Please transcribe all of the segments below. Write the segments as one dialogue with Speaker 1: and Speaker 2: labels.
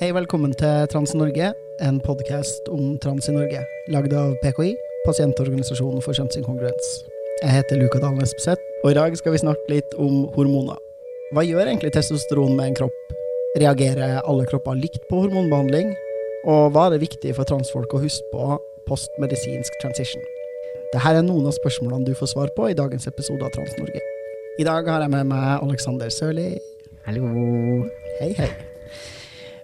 Speaker 1: Hei, velkommen til Trans-Norge, en podkast om trans i Norge. Lagd av PKI, Pasientorganisasjonen for kjønnsinkongruens. Jeg heter Luka Dahl Espeseth, og i dag skal vi snakke litt om hormoner. Hva gjør egentlig testosteron med en kropp? Reagerer alle kropper likt på hormonbehandling? Og hva er det viktig for transfolk å huske på postmedisinsk transition? Dette er noen av spørsmålene du får svar på i dagens episode av Trans-Norge. I dag har jeg med meg Alexander Sørli.
Speaker 2: Hallo.
Speaker 1: Hei, hei.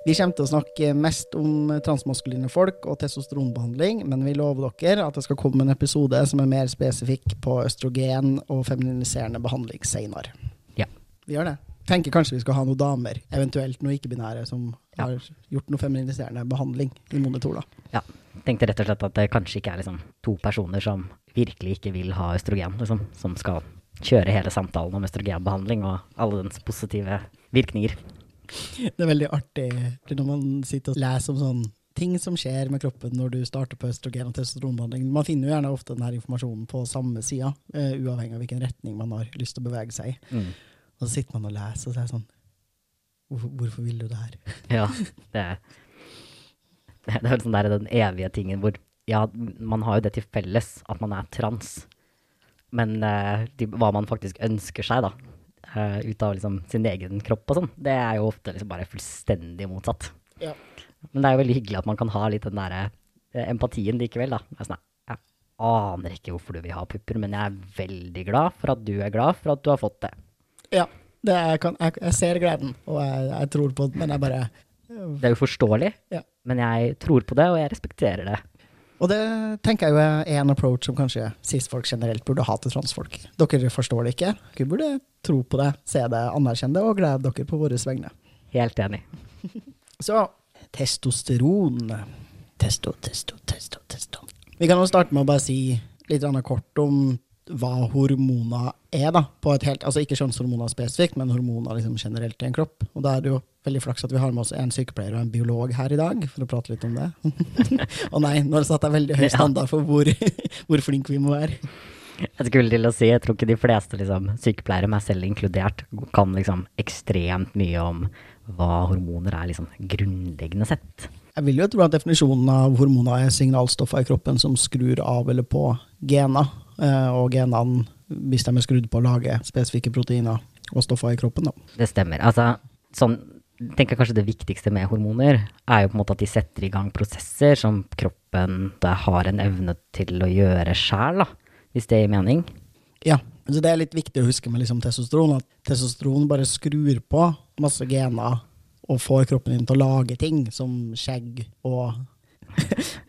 Speaker 1: Vi kommer til å snakke mest om transmaskuline folk og testosteronbehandling, men vi lover dere at det skal komme en episode som er mer spesifikk på østrogen og femininiserende behandling senere.
Speaker 2: Ja.
Speaker 1: Vi gjør det. Tenker kanskje vi skal ha noen damer, eventuelt noen ikke-binære, som
Speaker 2: Ja.
Speaker 1: har gjort noe feminiserende behandling i monitor, da.
Speaker 2: Ja. Tenkte rett og slett at det kanskje ikke er liksom to personer som virkelig ikke vil ha østrogen, liksom, som skal kjøre hele samtalen om østrogenbehandling og alle dens positive virkninger.
Speaker 1: Det er veldig artig når man sitter og leser om sånn ting som skjer med kroppen når du starter på østrogen og testosteronbehandling. Man finner jo gjerne ofte denne informasjonen på samme sida, uh, uavhengig av hvilken retning man har lyst til å bevege seg i.
Speaker 2: Mm.
Speaker 1: Og så sitter man og leser, og så er sånn Hvorfor, hvorfor vil du det her?
Speaker 2: Ja, det er det er sånn der den evige tingen hvor ja, man har jo det til felles at man er trans, men uh, de, hva man faktisk ønsker seg, da, eh, ut av liksom sin egen kropp og sånn, det er jo ofte liksom bare fullstendig motsatt.
Speaker 1: Ja.
Speaker 2: Men det er jo veldig hyggelig at man kan ha litt den derre eh, empatien likevel, da. Er sånn, jeg aner ikke hvorfor du vil ha pupper, men jeg er veldig glad for at du er glad for at du har fått det.
Speaker 1: Ja. Det er, kan, jeg, jeg ser gleden, og jeg, jeg tror på det, men jeg bare
Speaker 2: Det er jo forståelig,
Speaker 1: Ja.
Speaker 2: men jeg tror på det, og jeg respekterer det.
Speaker 1: Og det tenker jeg jo er en approach som kanskje cis-folk generelt burde ha til transfolk. Dere forstår det ikke. Dere burde tro på det, se det, anerkjenne det, og glede dere på våre vegne.
Speaker 2: Helt enig.
Speaker 1: Så testosteron. Testo, testo, testo, testo. Vi kan jo starte med å bare si litt kort om hva hormoner er, da. På et helt, altså ikke kjønnshormoner spesifikt, men hormoner liksom generelt i en kropp. Og da er det jo veldig flaks at vi har med oss en sykepleier og en biolog her i dag, for å prate litt om det. Å nei, nå satte jeg veldig høy standard for hvor, hvor flinke vi må være.
Speaker 2: Jeg skulle til å si, jeg tror ikke de fleste liksom, sykepleiere, meg selv inkludert, kan liksom ekstremt mye om hva hormoner er liksom grunnleggende sett.
Speaker 1: Jeg vil jo tro at definisjonen av hormoner er signalstoffer i kroppen som skrur av eller på gener, eh, og genene, hvis de er skrudd på å lage spesifikke proteiner og stoffer i kroppen, da.
Speaker 2: Det stemmer. Altså, sånn, tenker kanskje det viktigste med hormoner er jo på en måte at de setter i gang prosesser som kroppen har en evne til å gjøre sjæl, hvis det gir mening.
Speaker 1: Ja, så det er litt viktig å huske med liksom testosteron, at testosteron bare skrur på masse gener og får kroppen din til å lage ting, som skjegg og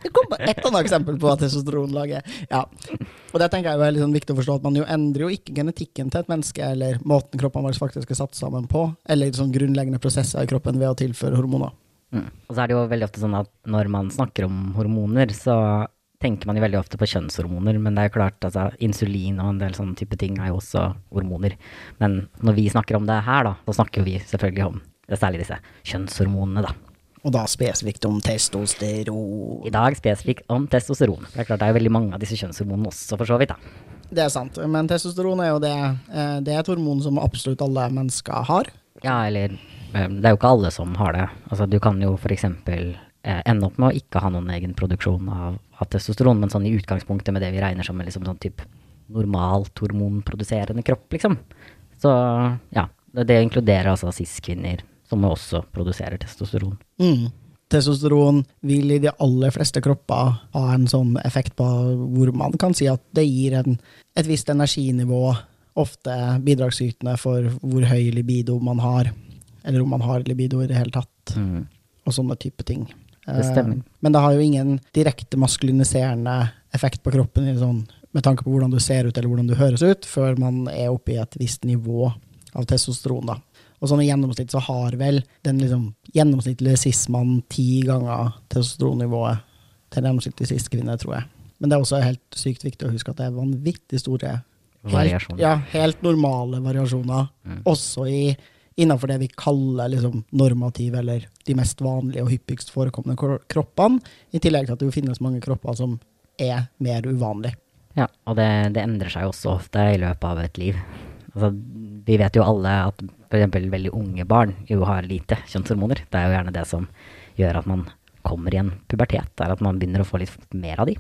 Speaker 1: Det kom bare ett annet eksempel på hva testosteronlaget. Ja. Og det tenker jeg er sånn viktig å forstå, at man jo endrer jo ikke genetikken til et menneske, eller måten kroppen vår faktisk er satt sammen på, eller sånn grunnleggende prosesser i kroppen ved å tilføre hormoner.
Speaker 2: Mm. Og så er det jo veldig ofte sånn at når man snakker om hormoner, så tenker man jo veldig ofte på kjønnshormoner, men det er jo klart, altså, insulin og en del sånne type ting er jo også hormoner. Men når vi snakker om det her, da, så snakker jo vi selvfølgelig om særlig disse kjønnshormonene, da.
Speaker 1: Og da spesifikt om testosteron.
Speaker 2: I dag spesifikt om testosteron. For det er klart det er jo veldig mange av disse kjønnshormonene også, for så vidt, da.
Speaker 1: Det er sant, men testosteron er jo det eh, Det er et hormon som absolutt alle mennesker har.
Speaker 2: Ja, eller eh, det er jo ikke alle som har det. Altså, du kan jo eksempel eh, ende opp med å ikke ha noen egen produksjon av, av testosteron, men sånn i utgangspunktet med det vi regner som en liksom sånn type normalt hormonproduserende kropp, liksom. Så ja, det, det inkluderer altså cis-kvinner, som også produserer testosteron.
Speaker 1: Mm. Testosteron vil i de aller fleste kropper ha en sånn effekt på hvor man kan si at det gir en, et visst energinivå, ofte bidragsytende for hvor høy libido man har, eller om man har libido i det hele tatt,
Speaker 2: Mm.
Speaker 1: og sånne type ting.
Speaker 2: Det stemmer.
Speaker 1: Eh, Men det har jo ingen direkte maskuliniserende effekt på kroppen i sånn, med tanke på hvordan du ser ut eller hvordan du høres ut, før man er oppe i et visst nivå av testosteron. da. Og sånn i gjennomsnitt så har vel den liksom gjennomsnittlige cis-mannen ti ganger testosteronnivået til den gjennomsnittlige cis-kvinne, tror jeg. Men det er også helt sykt viktig å huske at det er vanvittig store helt,
Speaker 2: variasjoner.
Speaker 1: ja, helt normale variasjoner,
Speaker 2: Mm.
Speaker 1: også i innenfor det vi kaller liksom normative, eller de mest vanlige og hyppigst forekommende kroppene, i tillegg til at det finnes mange kropper som er mer uvanlige.
Speaker 2: Ja, og det, det endrer seg jo også ofte i løpet av et liv. Altså, vi vet jo alle at f.eks. veldig unge barn jo har lite kjønnshormoner. Det er jo gjerne det som gjør at man kommer i en pubertet, er at man begynner å få litt mer av de.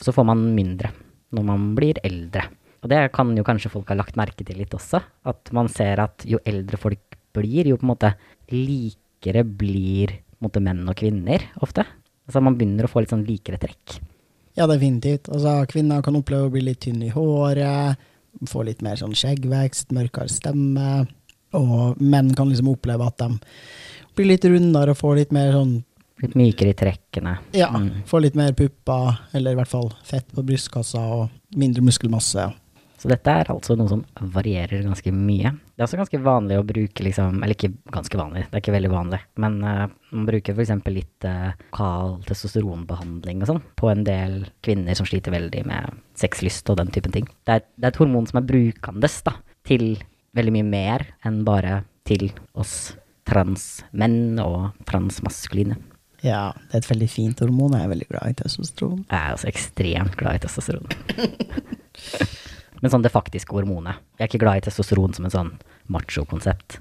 Speaker 2: Så får man mindre når man blir eldre. Og det kan jo kanskje folk ha lagt merke til litt også, at man ser at jo eldre folk blir, jo på en måte likere blir mot menn og kvinner ofte. Altså man begynner å få litt sånn likere trekk.
Speaker 1: Ja, definitivt. Altså, kvinner kan oppleve å bli litt tynne i håret, få litt mer sånn skjeggvekst, mørkere stemme, og menn kan liksom oppleve at de blir litt rundere og får litt mer sånn
Speaker 2: Litt mykere i trekkene.
Speaker 1: Ja,
Speaker 2: Mm.
Speaker 1: får litt mer pupper, eller i hvert fall fett på brystkassa og mindre muskelmasse.
Speaker 2: Så dette er altså noe som varierer ganske mye. Det er også ganske vanlig å bruke liksom, eller ikke ganske vanlig, det er ikke veldig vanlig, men uh, man bruker f.eks. litt uh, lokal testosteronbehandling og sånn på en del kvinner som sliter veldig med sexlyst og den typen ting. Det er, det er et hormon som er brukandes da, til veldig mye mer enn bare til oss transmenn og transmaskuline.
Speaker 1: Ja, det er et veldig fint hormon. Jeg er veldig glad i testosteron.
Speaker 2: Jeg er også ekstremt glad i testosteron. Men sånn det faktiske hormonet. Jeg er ikke glad i testosteron som en sånn macho-konsept.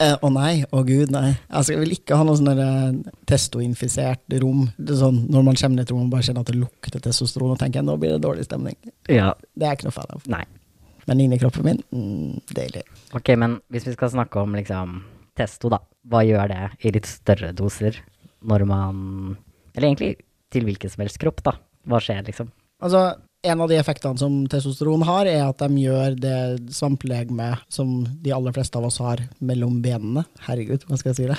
Speaker 1: Eh, Å nei, å gud, nei. Altså, jeg vil ikke ha noe sånn eh, testoinfisert rom. Det sånn, når man kommer ned i et rom og bare kjenner at det lukter testosteron, og tenker jeg, nå blir det dårlig stemning.
Speaker 2: Ja.
Speaker 1: Det er jeg ikke noe fan av.
Speaker 2: Nei.
Speaker 1: Men inni kroppen min, mm, deilig.
Speaker 2: Ok, men hvis vi skal snakke om liksom testo, da. Hva gjør det i litt større doser når man Eller egentlig til hvilken som helst kropp, da. Hva skjer, liksom?
Speaker 1: Altså, en av de effektene som testosteron har, er at de gjør det svamplegemet som de aller fleste av oss har mellom benene. Herregud, hva skal jeg si det?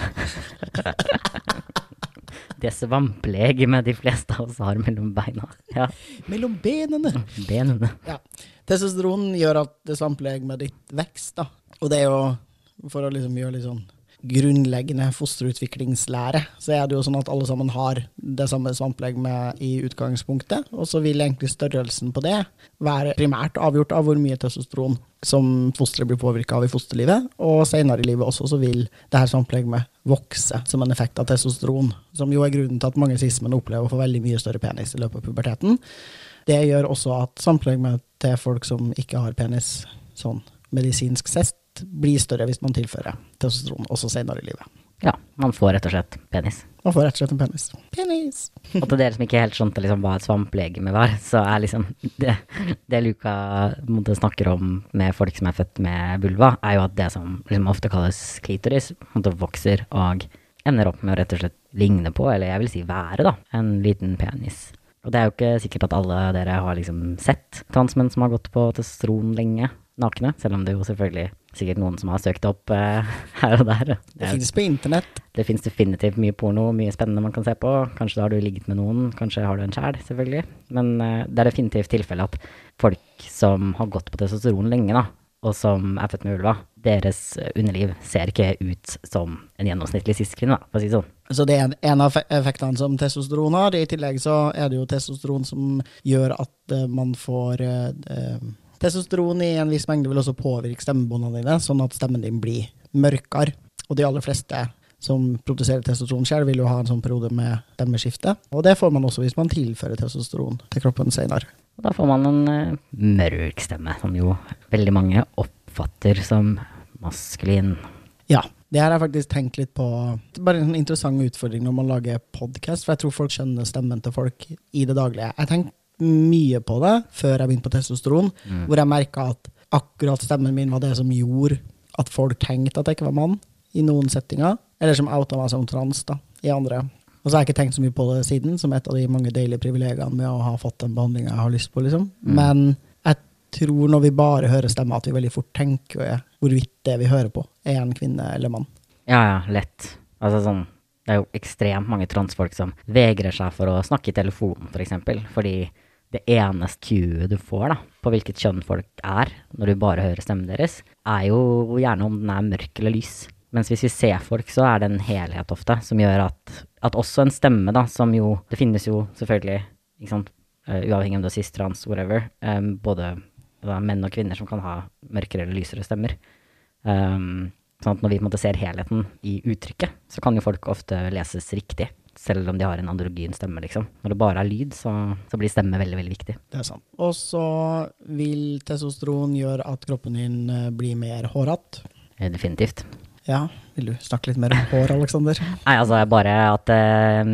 Speaker 2: Det svamplegemet de fleste av oss har mellom beina. Ja,
Speaker 1: Mellom benene!
Speaker 2: benene.
Speaker 1: Ja. Testosteron gjør at det svamplegemet ditt vokser, da. Og det er jo for å liksom gjøre litt sånn grunnleggende fosterutviklingslære, så er det jo sånn at alle sammen har det samme svamplegemet i utgangspunktet, og så vil egentlig størrelsen på det være primært avgjort av hvor mye testosteron som fosteret blir påvirka av i fosterlivet, og senere i livet også så vil det her svamplegemet vokse som en effekt av testosteron, som jo er grunnen til at mange cis-menn opplever å få veldig mye større penis i løpet av puberteten. Det gjør også at sammenlignet til folk som ikke har penis, sånn medisinsk sett, blir større hvis man tilfører testosteron også senere i livet.
Speaker 2: Ja, man får rett og slett penis.
Speaker 1: Man får rett og slett en penis. Penis!
Speaker 2: Og til dere som ikke helt skjønte liksom hva et svamplegeme var, så er liksom det, det Luka på snakker om med folk som er født med vulva, er jo at det som liksom ofte kalles klitoris, en vokser og ender opp med å rett og slett ligne på, eller jeg vil si være, da, en liten penis. Og det er jo ikke sikkert at alle dere har liksom sett transmenn som har gått på testosteron lenge, nakne, selv om det jo selvfølgelig sikkert noen som har søkt opp eh, her og der.
Speaker 1: Det finnes på internett.
Speaker 2: Det finnes definitivt mye porno, mye spennende man kan se på. Kanskje da har du ligget med noen, kanskje har du en sjæl, selvfølgelig. Men eh, det er definitivt tilfelle at folk som har gått på testosteron lenge, da, og som er født med vulva, deres underliv ser ikke ut som en gjennomsnittlig siskvinne, for å si det sånn.
Speaker 1: Så det er en- en av effektene som testosteron har. I tillegg så er det jo testosteron som gjør at eh, man får eh, eh, Testosteron i en viss mengde vil også påvirke stemmebåndene dine, sånn at stemmen din blir mørkere. Og de aller fleste som produserer testosteron selv, vil jo ha en sånn periode med stemmeskifte. Og det får man også hvis man tilfører testosteron til kroppen senere.
Speaker 2: Og da får man en eh, mørk stemme, som jo veldig mange oppfatter som maskulin.
Speaker 1: Ja, det her har jeg faktisk tenkt litt på. Bare en interessant utfordring når man lager podkast, for jeg tror folk skjønner stemmen til folk i det daglige. Jeg tenkte mye på det før jeg begynte på testosteron, hvor jeg merka at akkurat stemmen min var det som gjorde at folk tenkte at jeg ikke var mann i noen settinger, eller som outa meg som trans da, i andre. Og så har jeg ikke tenkt så mye på det siden, som et av de mange deilige privilegiene med å ha fått den behandlinga jeg har lyst på, liksom. Men jeg tror når vi bare hører stemmer, at vi veldig fort tenker hvorvidt det vi hører på, er en kvinne eller mann.
Speaker 2: Ja, ja, lett. Altså sånn, det er jo ekstremt mange transfolk som vegrer seg for å snakke i telefonen, for eksempel, fordi det eneste cuet du får da, på hvilket kjønn folk er, når du bare hører stemmen deres, er jo gjerne om den er mørk eller lys. Mens hvis vi ser folk, så er det en helhet ofte, som gjør at, at også en stemme, da, som jo Det finnes jo selvfølgelig ikke sant, uh, uavhengig om du er cis, trans, whatever. Um, både da, menn og kvinner som kan ha mørkere eller lysere stemmer. Um, sånn at når vi på en måte ser helheten i uttrykket, så kan jo folk ofte leses riktig. Selv om de har en androgyn stemme, liksom. Når det bare er lyd, så, så blir stemme veldig, veldig viktig.
Speaker 1: Det er sant. Og så vil testosteron gjøre at kroppen din eh, blir mer hårete.
Speaker 2: Definitivt.
Speaker 1: Ja, vil du snakke litt mer om hår, Aleksander?
Speaker 2: Nei, altså jeg bare at uh,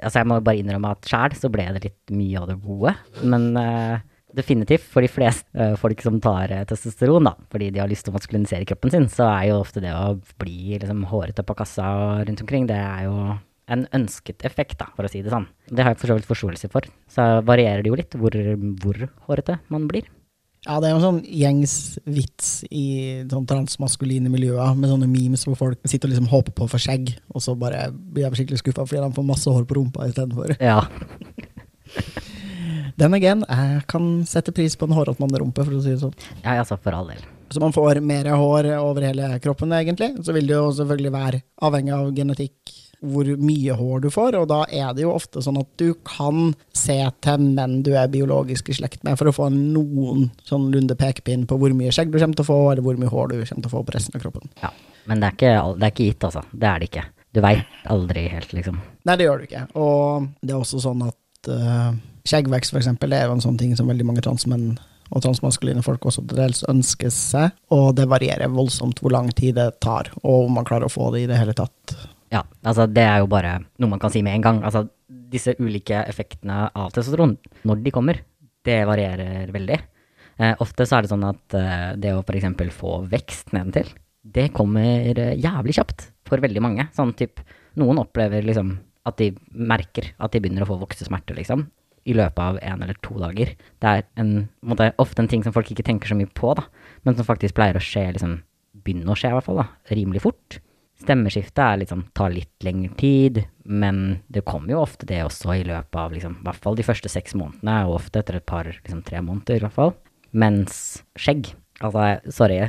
Speaker 2: Altså jeg må bare innrømme at sjæl så ble det litt mye av det gode. Men uh, definitivt for de fleste uh, folk som tar testosteron, da, fordi de har lyst til å maskulinisere kroppen sin, så er jo ofte det å bli liksom hårete på kassa rundt omkring, det er jo en ønsket effekt, da, for å si det sånn. Det har jeg for så vidt forståelse for. Så varierer det jo litt hvor, hvor hårete man blir.
Speaker 1: Ja, det er jo en sånn gjengs vits i sånn transmaskuline miljøer, med sånne memes hvor folk sitter og liksom håper på å få skjegg, og så bare blir de skikkelig skuffa fordi de får masse hår på rumpa istedenfor.
Speaker 2: Ja.
Speaker 1: Den again, jeg kan sette pris på en hårete mannerumpe, for å si det sånn.
Speaker 2: ja, altså for all del.
Speaker 1: Så man får mer hår over hele kroppen, egentlig. Så vil det jo selvfølgelig være avhengig av genetikk hvor mye hår du får, og da er det jo ofte sånn at du kan se til menn du er biologisk i slekt med, for å få noen sånn lunde pekepinn på hvor mye skjegg du kommer til å få, eller hvor mye hår du kommer til å få på resten av kroppen.
Speaker 2: Ja. Men det er ikke, det er ikke gitt, altså. Det er det ikke. Du veit aldri helt, liksom.
Speaker 1: Nei, det gjør du ikke. Og det er også sånn at uh, skjeggvekst, for eksempel, det er jo en sånn ting som veldig mange transmenn og transmaskuline folk også til dels ønsker seg, og det varierer voldsomt hvor lang tid det tar, og om man klarer å få det i det hele tatt.
Speaker 2: Ja, altså det er jo bare noe man kan si med en gang. Altså disse ulike effektene av testosteron, når de kommer, det varierer veldig. Eh, ofte så er det sånn at eh, det å f.eks. få vekst nedentil, det kommer eh, jævlig kjapt for veldig mange. Sånn typ, noen opplever liksom at de merker at de begynner å få voksesmerter, liksom. I løpet av en eller to dager. Det er en måte, ofte en ting som folk ikke tenker så mye på, da. Men som faktisk pleier å skje, liksom, begynne å skje i hvert fall, da. Rimelig fort. Stemmeskiftet er liksom, tar litt lengre tid, men det kommer jo ofte det også i løpet av liksom, i hvert fall de første seks månedene, og ofte etter et par, liksom tre måneder i hvert fall. Mens skjegg, altså sorry,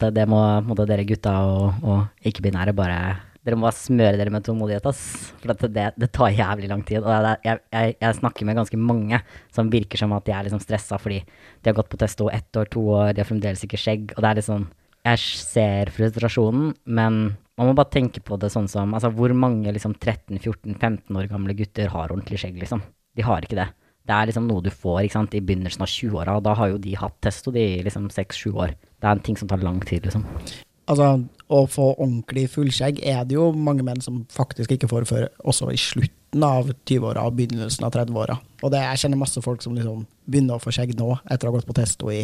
Speaker 2: det, det må en dere gutta og, og ikke-binære bare dere må bare smøre dere med tålmodighet, ass. For det, det tar jævlig lang tid. Og jeg, jeg, jeg snakker med ganske mange som virker som at de er liksom stressa fordi de har gått på testo ett år, to år, de har fremdeles ikke skjegg. Og det er litt sånn Jeg ser frustrasjonen, men man må bare tenke på det sånn som Altså, hvor mange liksom 13-14-15 år gamle gutter har ordentlig skjegg, liksom? De har ikke det. Det er liksom noe du får ikke sant, i begynnelsen av 20-åra, og da har jo de hatt testo de liksom 6-7 år. Det er en ting som tar lang tid, liksom.
Speaker 1: Altså, å få ordentlig fullskjegg er det jo mange menn som faktisk ikke får før også i slutten av 20-åra og begynnelsen av 30-åra. Og det, jeg kjenner masse folk som liksom begynner å få skjegg nå, etter å ha gått på testo i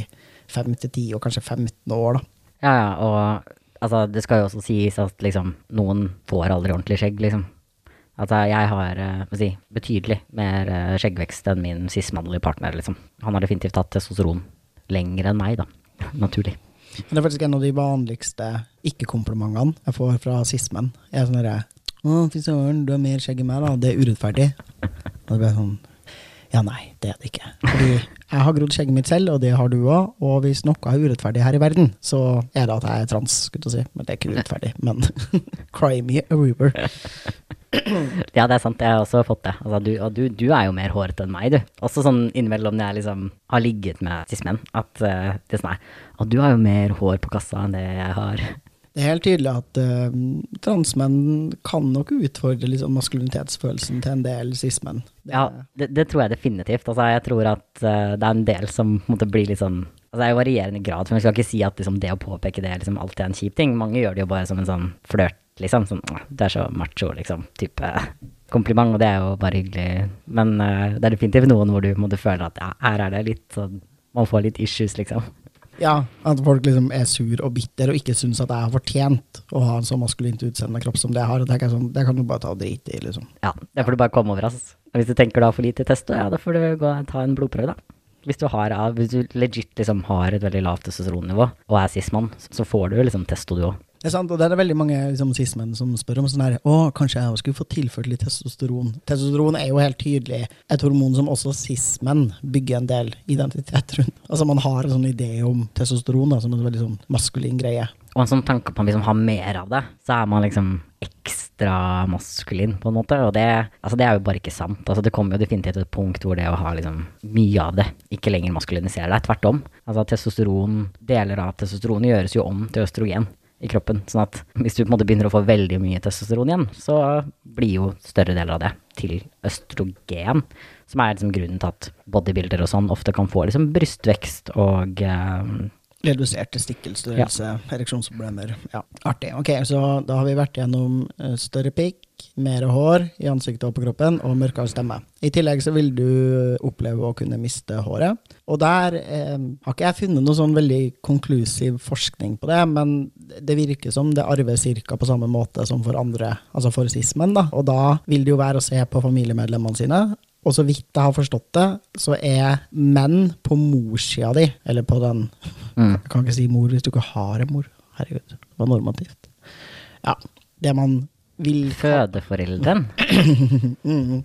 Speaker 1: 5-10 og kanskje 15 år, da.
Speaker 2: Ja, ja, og altså, det skal jo også sies at liksom, noen får aldri ordentlig skjegg, liksom. Altså, jeg har uh, si, betydelig mer uh, skjeggvekst enn min cis-mannlige partner, liksom. Han har definitivt tatt testosteron lenger enn meg, da. Naturlig.
Speaker 1: Det er faktisk en av de vanligste ikke-komplimentene jeg får fra sismen. Jeg er sånn herre Å, fy søren, du har mer skjegg enn meg, da. Det er urettferdig. Og det blir sånn Ja, nei, det er det ikke. Fordi jeg har grodd skjegget mitt selv, og det har du òg. Og hvis noe er urettferdig her i verden, så er det at jeg er trans, skulle jeg si. Men det er ikke urettferdig. Men cry me a river.
Speaker 2: Ja, det er sant, jeg har også fått det. Altså, du, og du, du er jo mer hårete enn meg, du. Også sånn innimellom når jeg liksom har ligget med cis-menn, at uh, det er sånn her Og du har jo mer hår på kassa enn det jeg har.
Speaker 1: Det er helt tydelig at uh, transmenn kan nok utfordre liksom, maskulinitetsfølelsen til en del cis-menn.
Speaker 2: Ja, det, det tror jeg definitivt. Altså, jeg tror at uh, det er en del som måtte bli litt sånn Altså, det er jo varierende grad, for jeg skal ikke si at liksom, det å påpeke det liksom, alltid er en kjip ting. Mange gjør det jo bare som en sånn flørt, liksom. Sånn, du er så macho, liksom. Type kompliment, og det er jo bare hyggelig. Men uh, det er definitivt noen hvor du måtte føle at ja, her er det litt sånn Man får litt issues, liksom.
Speaker 1: Ja, at folk liksom er sur og bitter og ikke syns at jeg har fortjent å ha en så maskulint utseende kropp som det jeg har. Det, er sånn, det kan du bare ta og drite i, liksom.
Speaker 2: Ja, det får du bare komme over. Og hvis du tenker du har for lite testo, ja, da får du gå og ta en blodprøve, da. Hvis du, har, hvis du legit liksom har et veldig lavt testosteronnivå og er cis-mann, så får du liksom testo, du òg.
Speaker 1: Det er sant, og det er det veldig mange liksom, cis-menn som spør om sånn her Å, kanskje jeg skulle få tilført litt testosteron. Testosteron er jo helt tydelig et hormon som også cis-menn bygger en del identitet rundt. Altså Man har en sånn idé om testosteron da, som en veldig sånn maskulin greie.
Speaker 2: Og en sånn tanke på at man liksom har mer av det, så er man liksom ekstra maskulin, på en måte. Og det, altså det er jo bare ikke sant. Altså det kommer jo definitivt til et punkt hvor det å ha liksom mye av det ikke lenger maskuliniserer deg. Tvert om. Altså testosteron, deler av testosteron gjøres jo om til østrogen i kroppen. Sånn at hvis du på en måte begynner å få veldig mye testosteron igjen, så blir jo større deler av det til østrogen. Som er liksom grunnen til at bodybuildere og sånn ofte kan få liksom brystvekst og eh,
Speaker 1: Redusert testikkelstørrelse, ereksjonsproblemer. Ja, artig. Ok, så da har vi vært gjennom eh, større pikk, mer hår i ansiktet og på kroppen, og mørkere stemme. I tillegg så vil du oppleve å kunne miste håret. Og der eh, har ikke jeg funnet noe sånn veldig konklusiv forskning på det, men det virker som det arver ca. på samme måte som for andre, altså for sismen, da. Og da vil det jo være å se på familiemedlemmene sine, og så vidt jeg har forstått det, så er menn på morssida di, eller på den
Speaker 2: mm.
Speaker 1: Jeg kan ikke si mor hvis du ikke har en mor. Herregud, det var normativt. Ja, det man vil
Speaker 2: Fødeforelderen?
Speaker 1: mm.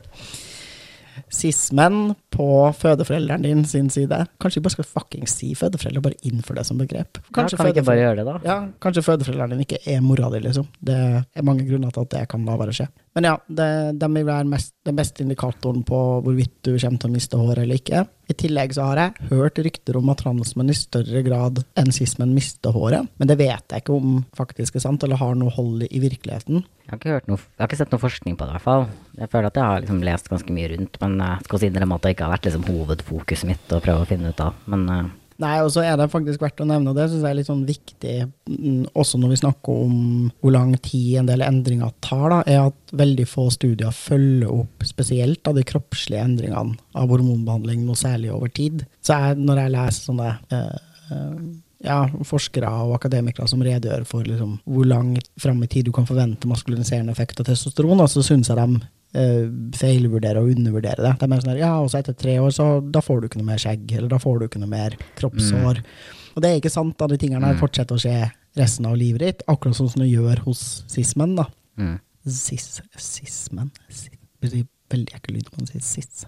Speaker 1: Cis-menn på fødeforelderen din sin side. Kanskje vi bare skal fucking si fødeforeldre, bare innføre det som begrep.
Speaker 2: Kanskje ja, kan vi ikke bare gjøre det, da?
Speaker 1: Ja, kanskje fødeforelderen din ikke er mora di, liksom. Det er mange grunner til at det kan la være skje. Men ja, det, de vil være mest, den beste indikatoren på hvorvidt du kommer til å miste håret eller ikke. I tillegg så har jeg hørt rykter om at transmenn i større grad enn cis-menn mister håret. Men det vet jeg ikke om faktisk er sant, eller har noe hold i virkeligheten.
Speaker 2: Jeg har ikke, noe, jeg har ikke sett noe forskning på det, i hvert fall. Jeg føler at jeg har liksom lest ganske mye rundt, men jeg skal også innrømme at det ikke har vært liksom hovedfokuset mitt å prøve å finne ut av. Men uh,
Speaker 1: Nei, og så er det faktisk verdt å nevne, og det syns jeg er litt sånn viktig, mm, også når vi snakker om hvor lang tid en del endringer tar, da, er at veldig få studier følger opp spesielt av de kroppslige endringene av hormonbehandling, noe særlig over tid. Så jeg, når jeg leser sånne uh, ja, forskere og akademikere som redegjør for liksom, hvor langt fram i tid du kan forvente maskuliniserende effekt av testosteron, så syns jeg de feilvurdere og undervurdere det. De er sånn her, ja, også etter tre år, så da får du ikke noe mer skjegg, eller da får du ikke noe mer kroppshår. Mm. Og det er ikke sant, da. De tingene her mm. fortsetter å skje resten av livet ditt, akkurat sånn som det gjør hos cis-menn, da.
Speaker 2: Mm.
Speaker 1: Cis, cis-menn. Det blir veldig ekkel lyd når man sier cis.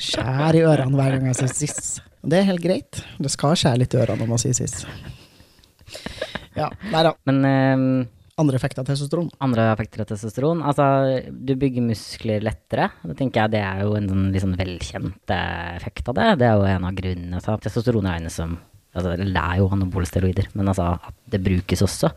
Speaker 1: Skjær i ørene hver gang jeg sier cis. Det er helt greit. Det skal skjære litt i ørene når man sier cis. Ja, nei da.
Speaker 2: Men um
Speaker 1: andre effekter av testosteron?
Speaker 2: Andre effekter av testosteron? Altså, du bygger muskler lettere. Det tenker jeg det er jo en sånn liksom velkjent eh, effekt av det. Det er jo en av grunnene til at testosteron regnes som altså, Det er jo anabole steroider, men altså det brukes også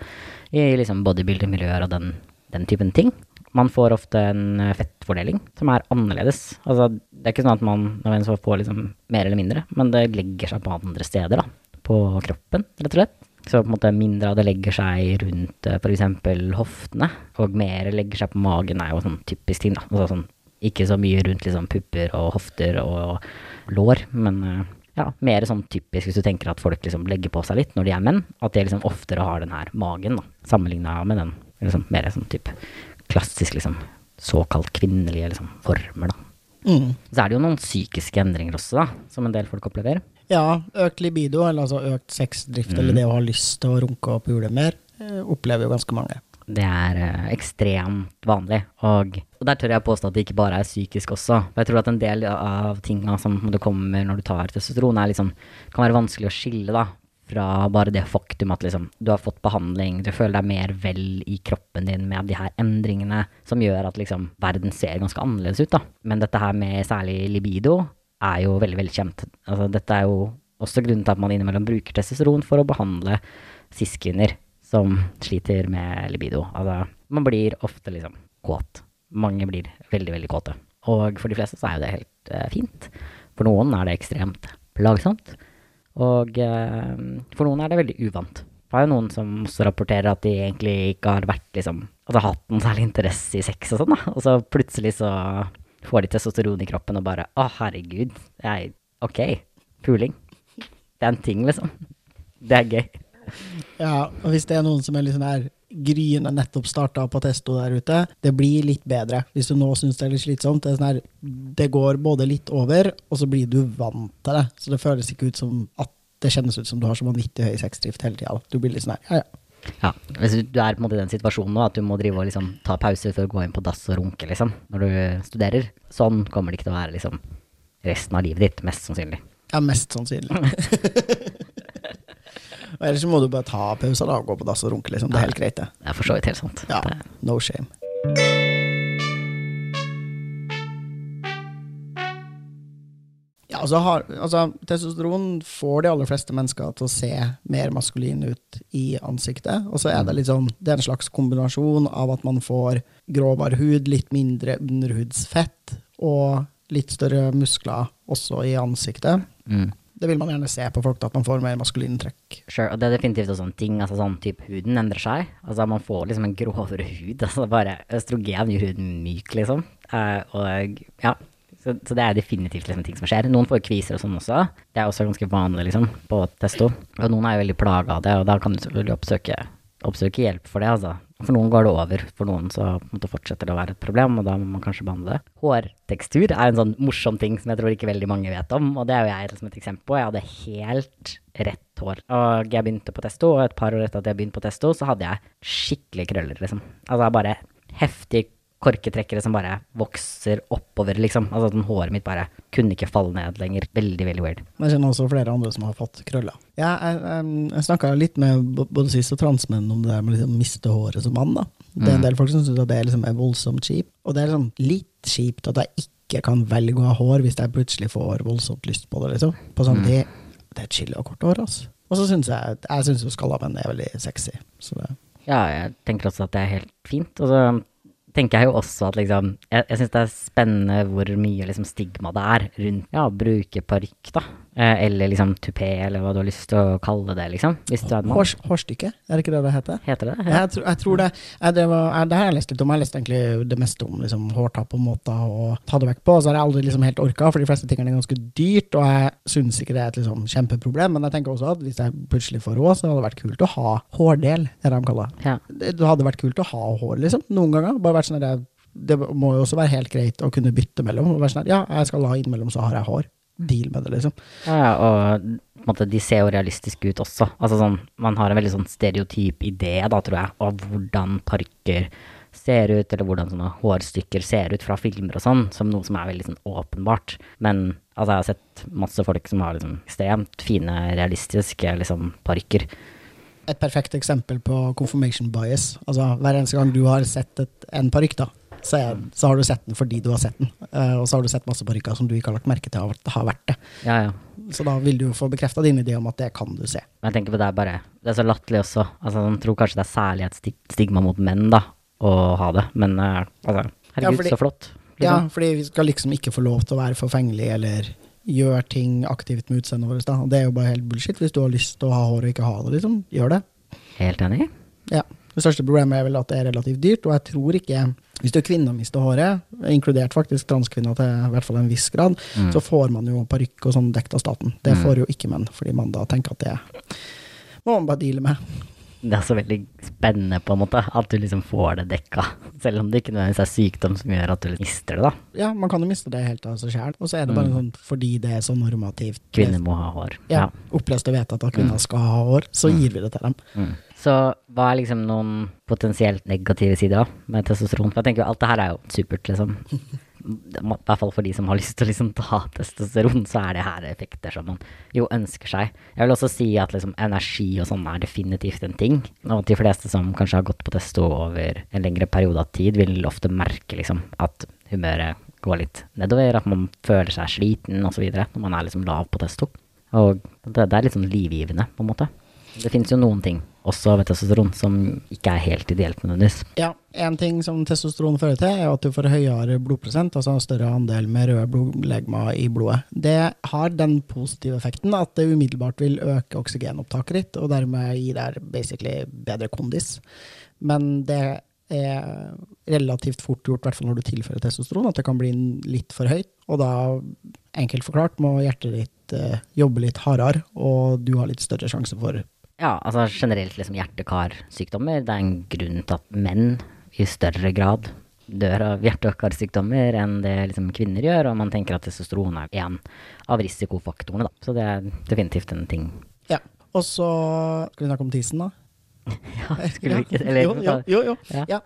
Speaker 2: i liksom bodybuilder-miljøer og den, den, typen ting. Man får ofte en eh, fettfordeling som er annerledes. Altså, det er ikke sånn at man nødvendigvis får liksom mer eller mindre, men det legger seg på andre steder, da. På kroppen, rett og slett. Så på en måte mindre av det legger seg rundt eh, f.eks. hoftene, og mer legger seg på magen, er jo sånn typisk ting, da. Altså sånn, ikke så mye rundt liksom pupper og hofter og lår, men eh, ja, mer sånn typisk hvis du tenker at folk liksom legger på seg litt når de er menn, at de liksom oftere har den her magen, da, sammenligna med den liksom mer sånn type klassisk liksom såkalt kvinnelige liksom former, da.
Speaker 1: Mm.
Speaker 2: Så er det jo noen psykiske endringer også, da, som en del folk opplever.
Speaker 1: Ja, økt libido, eller altså økt sexdrift, mm. eller det å ha lyst til å runke og pule mer, eh, opplever jo ganske mange.
Speaker 2: Det er uh, ekstremt vanlig, og, og, der tør jeg påstå at det ikke bare er psykisk også. For jeg tror at en del av tinga som det kommer når du tar testosteron, er liksom, kan være vanskelig å skille da, fra bare det faktum at liksom, du har fått behandling, du føler deg mer vel i kroppen din med de her endringene som gjør at liksom, verden ser ganske annerledes ut. Da. Men dette her med særlig libido er jo veldig, veldig kjent. Altså, dette er jo også grunnen til at man innimellom bruker testosteron for å behandle cis-kvinner som sliter med libido. Altså, man blir ofte liksom kåt. Mange blir veldig, veldig kåte. Og for de fleste så er jo det helt uh, fint. For noen er det ekstremt plagsomt. Og uh, for noen er det veldig uvant. Det er jo noen som også rapporterer at de egentlig ikke har vært liksom Altså hatt noen særlig interesse i sex og sånn, da. Og så plutselig så får de testosteron i kroppen og bare Å, herregud. Jeg, ok. Puling. Det er en ting, liksom. Det er gøy.
Speaker 1: Ja, og hvis det er noen som er litt sånn her gryende nettopp starta på testo der ute, det blir litt bedre. Hvis du nå syns det er litt slitsomt. Det, er sånn her, det går både litt over, og så blir du vant til det. Så det føles ikke ut som at det kjennes ut som du har så vanvittig høy sexdrift hele tida. Du blir litt sånn her, ja ja.
Speaker 2: Ja, Hvis du er på en måte i den situasjonen nå at du må drive og liksom ta pauser for å gå inn på dass og runke, liksom, når du studerer, sånn kommer det ikke til å være liksom resten av livet ditt, mest sannsynlig.
Speaker 1: Ja, mest sannsynlig. Og ellers må du bare ta pauser da, og gå på dass og runke, liksom. Det er helt greit, det.
Speaker 2: Det er for så vidt helt sant.
Speaker 1: Ja, no shame. Ja, altså, har, altså, testosteron får de aller fleste mennesker til å se mer maskulin ut i ansiktet. Og så er det litt sånn, det er en slags kombinasjon av at man får grovere hud, litt mindre underhudsfett og litt større muskler også i ansiktet.
Speaker 2: mm.
Speaker 1: Det vil man gjerne se på folk, da, at man får mer maskuline trekk.
Speaker 2: Sure, og det er definitivt også en ting, altså sånn type huden endrer seg. Altså man får liksom en grovere hud, altså bare østrogen gjør huden myk, liksom. Uh, og ja, så, så det er definitivt liksom ting som skjer. Noen får kviser og sånn også. Det er også ganske vanlig, liksom, på testo. Og noen er jo veldig plaga av det, og da kan du selvfølgelig oppsøke, oppsøke hjelp for det, altså. For noen går det over, for noen så måte fortsetter det å være et problem, og da må man kanskje behandle det. Hårtekstur er en sånn morsom ting som jeg tror ikke veldig mange vet om, og det er jo jeg som et eksempel på. Jeg hadde helt rett hår. Og jeg begynte på testo, og et par år etter at jeg begynte på testo, så hadde jeg skikkelig krøller, liksom. Altså bare heftig korketrekkere som bare vokser oppover, liksom. Altså at håret mitt bare kunne ikke falle ned lenger. Veldig, veldig weird.
Speaker 1: Men jeg kjenner også flere andre som har fått krøller. Ja, jeg jeg, jeg snakka litt med både cis- og transmenn om det der med liksom å miste håret som mann. da. Det er en del folk som syns det er, liksom, er voldsomt kjipt. Og det er liksom litt kjipt at jeg ikke kan velge å ha hår hvis jeg plutselig får voldsomt lyst på det. liksom. På samme tid, det er chill å ha kort hår. altså. Og så syns jeg jeg synes jo skalla menn er veldig sexy. Så det,
Speaker 2: Ja, jeg tenker også at det er helt fint. Og så tenker jeg jo også at liksom Jeg, jeg syns det er spennende hvor mye liksom stigma det er rundt ja, bruke parykk, da. Eh, eller liksom tupé, eller hva du har lyst til å kalle det, liksom. Hvis du er en mann.
Speaker 1: Hårstykke, er det ikke det det heter?
Speaker 2: Heter det ja.
Speaker 1: Jeg, tror- jeg tror det. Jeg, det, var, jeg, det har jeg lest litt om. Jeg har lest egentlig det meste om liksom, hårtapp og måter å ta det vekk på. Så har jeg aldri liksom helt orka, for de fleste tingene er ganske dyrt, og jeg syns ikke det er et liksom, kjempeproblem. Men jeg tenker også at hvis jeg plutselig får råd, så hadde det vært kult å ha hårdel, det de kaller det.
Speaker 2: Ja.
Speaker 1: Det hadde vært kult å ha hår, liksom. Noen ganger. Bare vært sånn at Det må jo også være helt greit å kunne bytte mellom. Og sånn ja, jeg skal ha innimellom, så har jeg hår. Deal med det, liksom.
Speaker 2: Ja, ja, og på en måte, de ser jo realistiske ut også. Altså sånn, man har en veldig sånn stereotyp idé, da, tror jeg, av hvordan parker ser ut, eller hvordan sånne hårstykker ser ut fra filmer og sånn, som noe som er veldig sånn åpenbart. Men altså, jeg har sett masse folk som har liksom ekstremt fine, realistiske liksom parykker.
Speaker 1: Et perfekt eksempel på confirmation bias. Altså, hver eneste gang du har sett et, en parykk, da, så, er, så har du sett den fordi du har sett den. Uh, og så har du sett masse parykker som du ikke har lagt merke til har, har vært det.
Speaker 2: Ja, ja.
Speaker 1: Så da vil du jo få bekrefta din idé om at det kan du se.
Speaker 2: Men jeg tenker på det er bare Det er så latterlig også. Altså, jeg tror kanskje det er særlig et stigma mot menn, da, å ha det. Men uh, altså, herregud,
Speaker 1: fordi-
Speaker 2: så flott.
Speaker 1: Ja,
Speaker 2: Liksom.
Speaker 1: fordi vi skal liksom ikke få lov til å være forfengelige eller gjøre ting aktivt med utseendet vårt. Da. Det er jo bare helt bullshit. Hvis du har lyst til å ha hår og ikke ha det, liksom, gjør det.
Speaker 2: Helt enig.
Speaker 1: Ja. Det største problemet er vel at det er relativt dyrt, og jeg tror ikke Hvis du er kvinne og mister håret, inkludert faktisk transkvinner til i hvert fall en viss grad,
Speaker 2: Mm.
Speaker 1: så får man jo parykk og sånn dekt av staten. Det
Speaker 2: Mm.
Speaker 1: får jo ikke menn, fordi man da tenker at det må man bare deale med.
Speaker 2: Det er så veldig spennende, på en måte, at du liksom får det dekka. Selv om det ikke nødvendigvis er sykdom som gjør at du mister det, da.
Speaker 1: Ja, man kan jo miste det helt av seg sjæl, og så er det bare
Speaker 2: Mm.
Speaker 1: sånn fordi det er så normativt.
Speaker 2: Kvinner må ha hår.
Speaker 1: Ja, oppløst og vedtatt at kvinner skal ha hår, så
Speaker 2: Mm.
Speaker 1: gir vi det til dem.
Speaker 2: Så hva er liksom noen potensielt negative sider med testosteron? For jeg tenker jo alt det her er jo supert, liksom. I hvert fall for de som har lyst til å liksom ta testosteron, så er det her effekter som man jo ønsker seg. Jeg vil også si at liksom energi og sånn er definitivt en ting. Og de fleste som kanskje har gått på testo over en lengre periode av tid, vil ofte merke liksom at humøret går litt nedover, at man føler seg sliten osv. når man er liksom lav på testo. Og det, det er litt sånn livgivende, på en måte. Det finnes jo noen ting også ved testosteron som ikke er helt ideelt nødvendigvis.
Speaker 1: Ja, en ting som testosteron fører til, er at du får høyere blodprosent, altså større andel med røde blodlegemer i blodet. Det har den positive effekten at det umiddelbart vil øke oksygenopptaket ditt, og dermed gi deg basically bedre kondis. Men det er relativt fort gjort, i hvert fall når du tilfører testosteron, at det kan bli litt for høyt. Og da, enkelt forklart, må hjertet ditt eh, jobbe litt hardere, og du har litt større sjanse for
Speaker 2: Ja, altså generelt liksom hjerte-karsykdommer. Det er en grunn til at menn i større grad dør av hjerte- og karsykdommer enn det liksom kvinner gjør, og man tenker at testosteron er en av risikofaktorene, da. Så det er definitivt en ting.
Speaker 1: Ja. Og så Skal vi snakke om tissen, da?
Speaker 2: Ja, skulle vi ikke Eller
Speaker 1: jo, jo, jo, jo.
Speaker 2: Ja.
Speaker 1: Ja.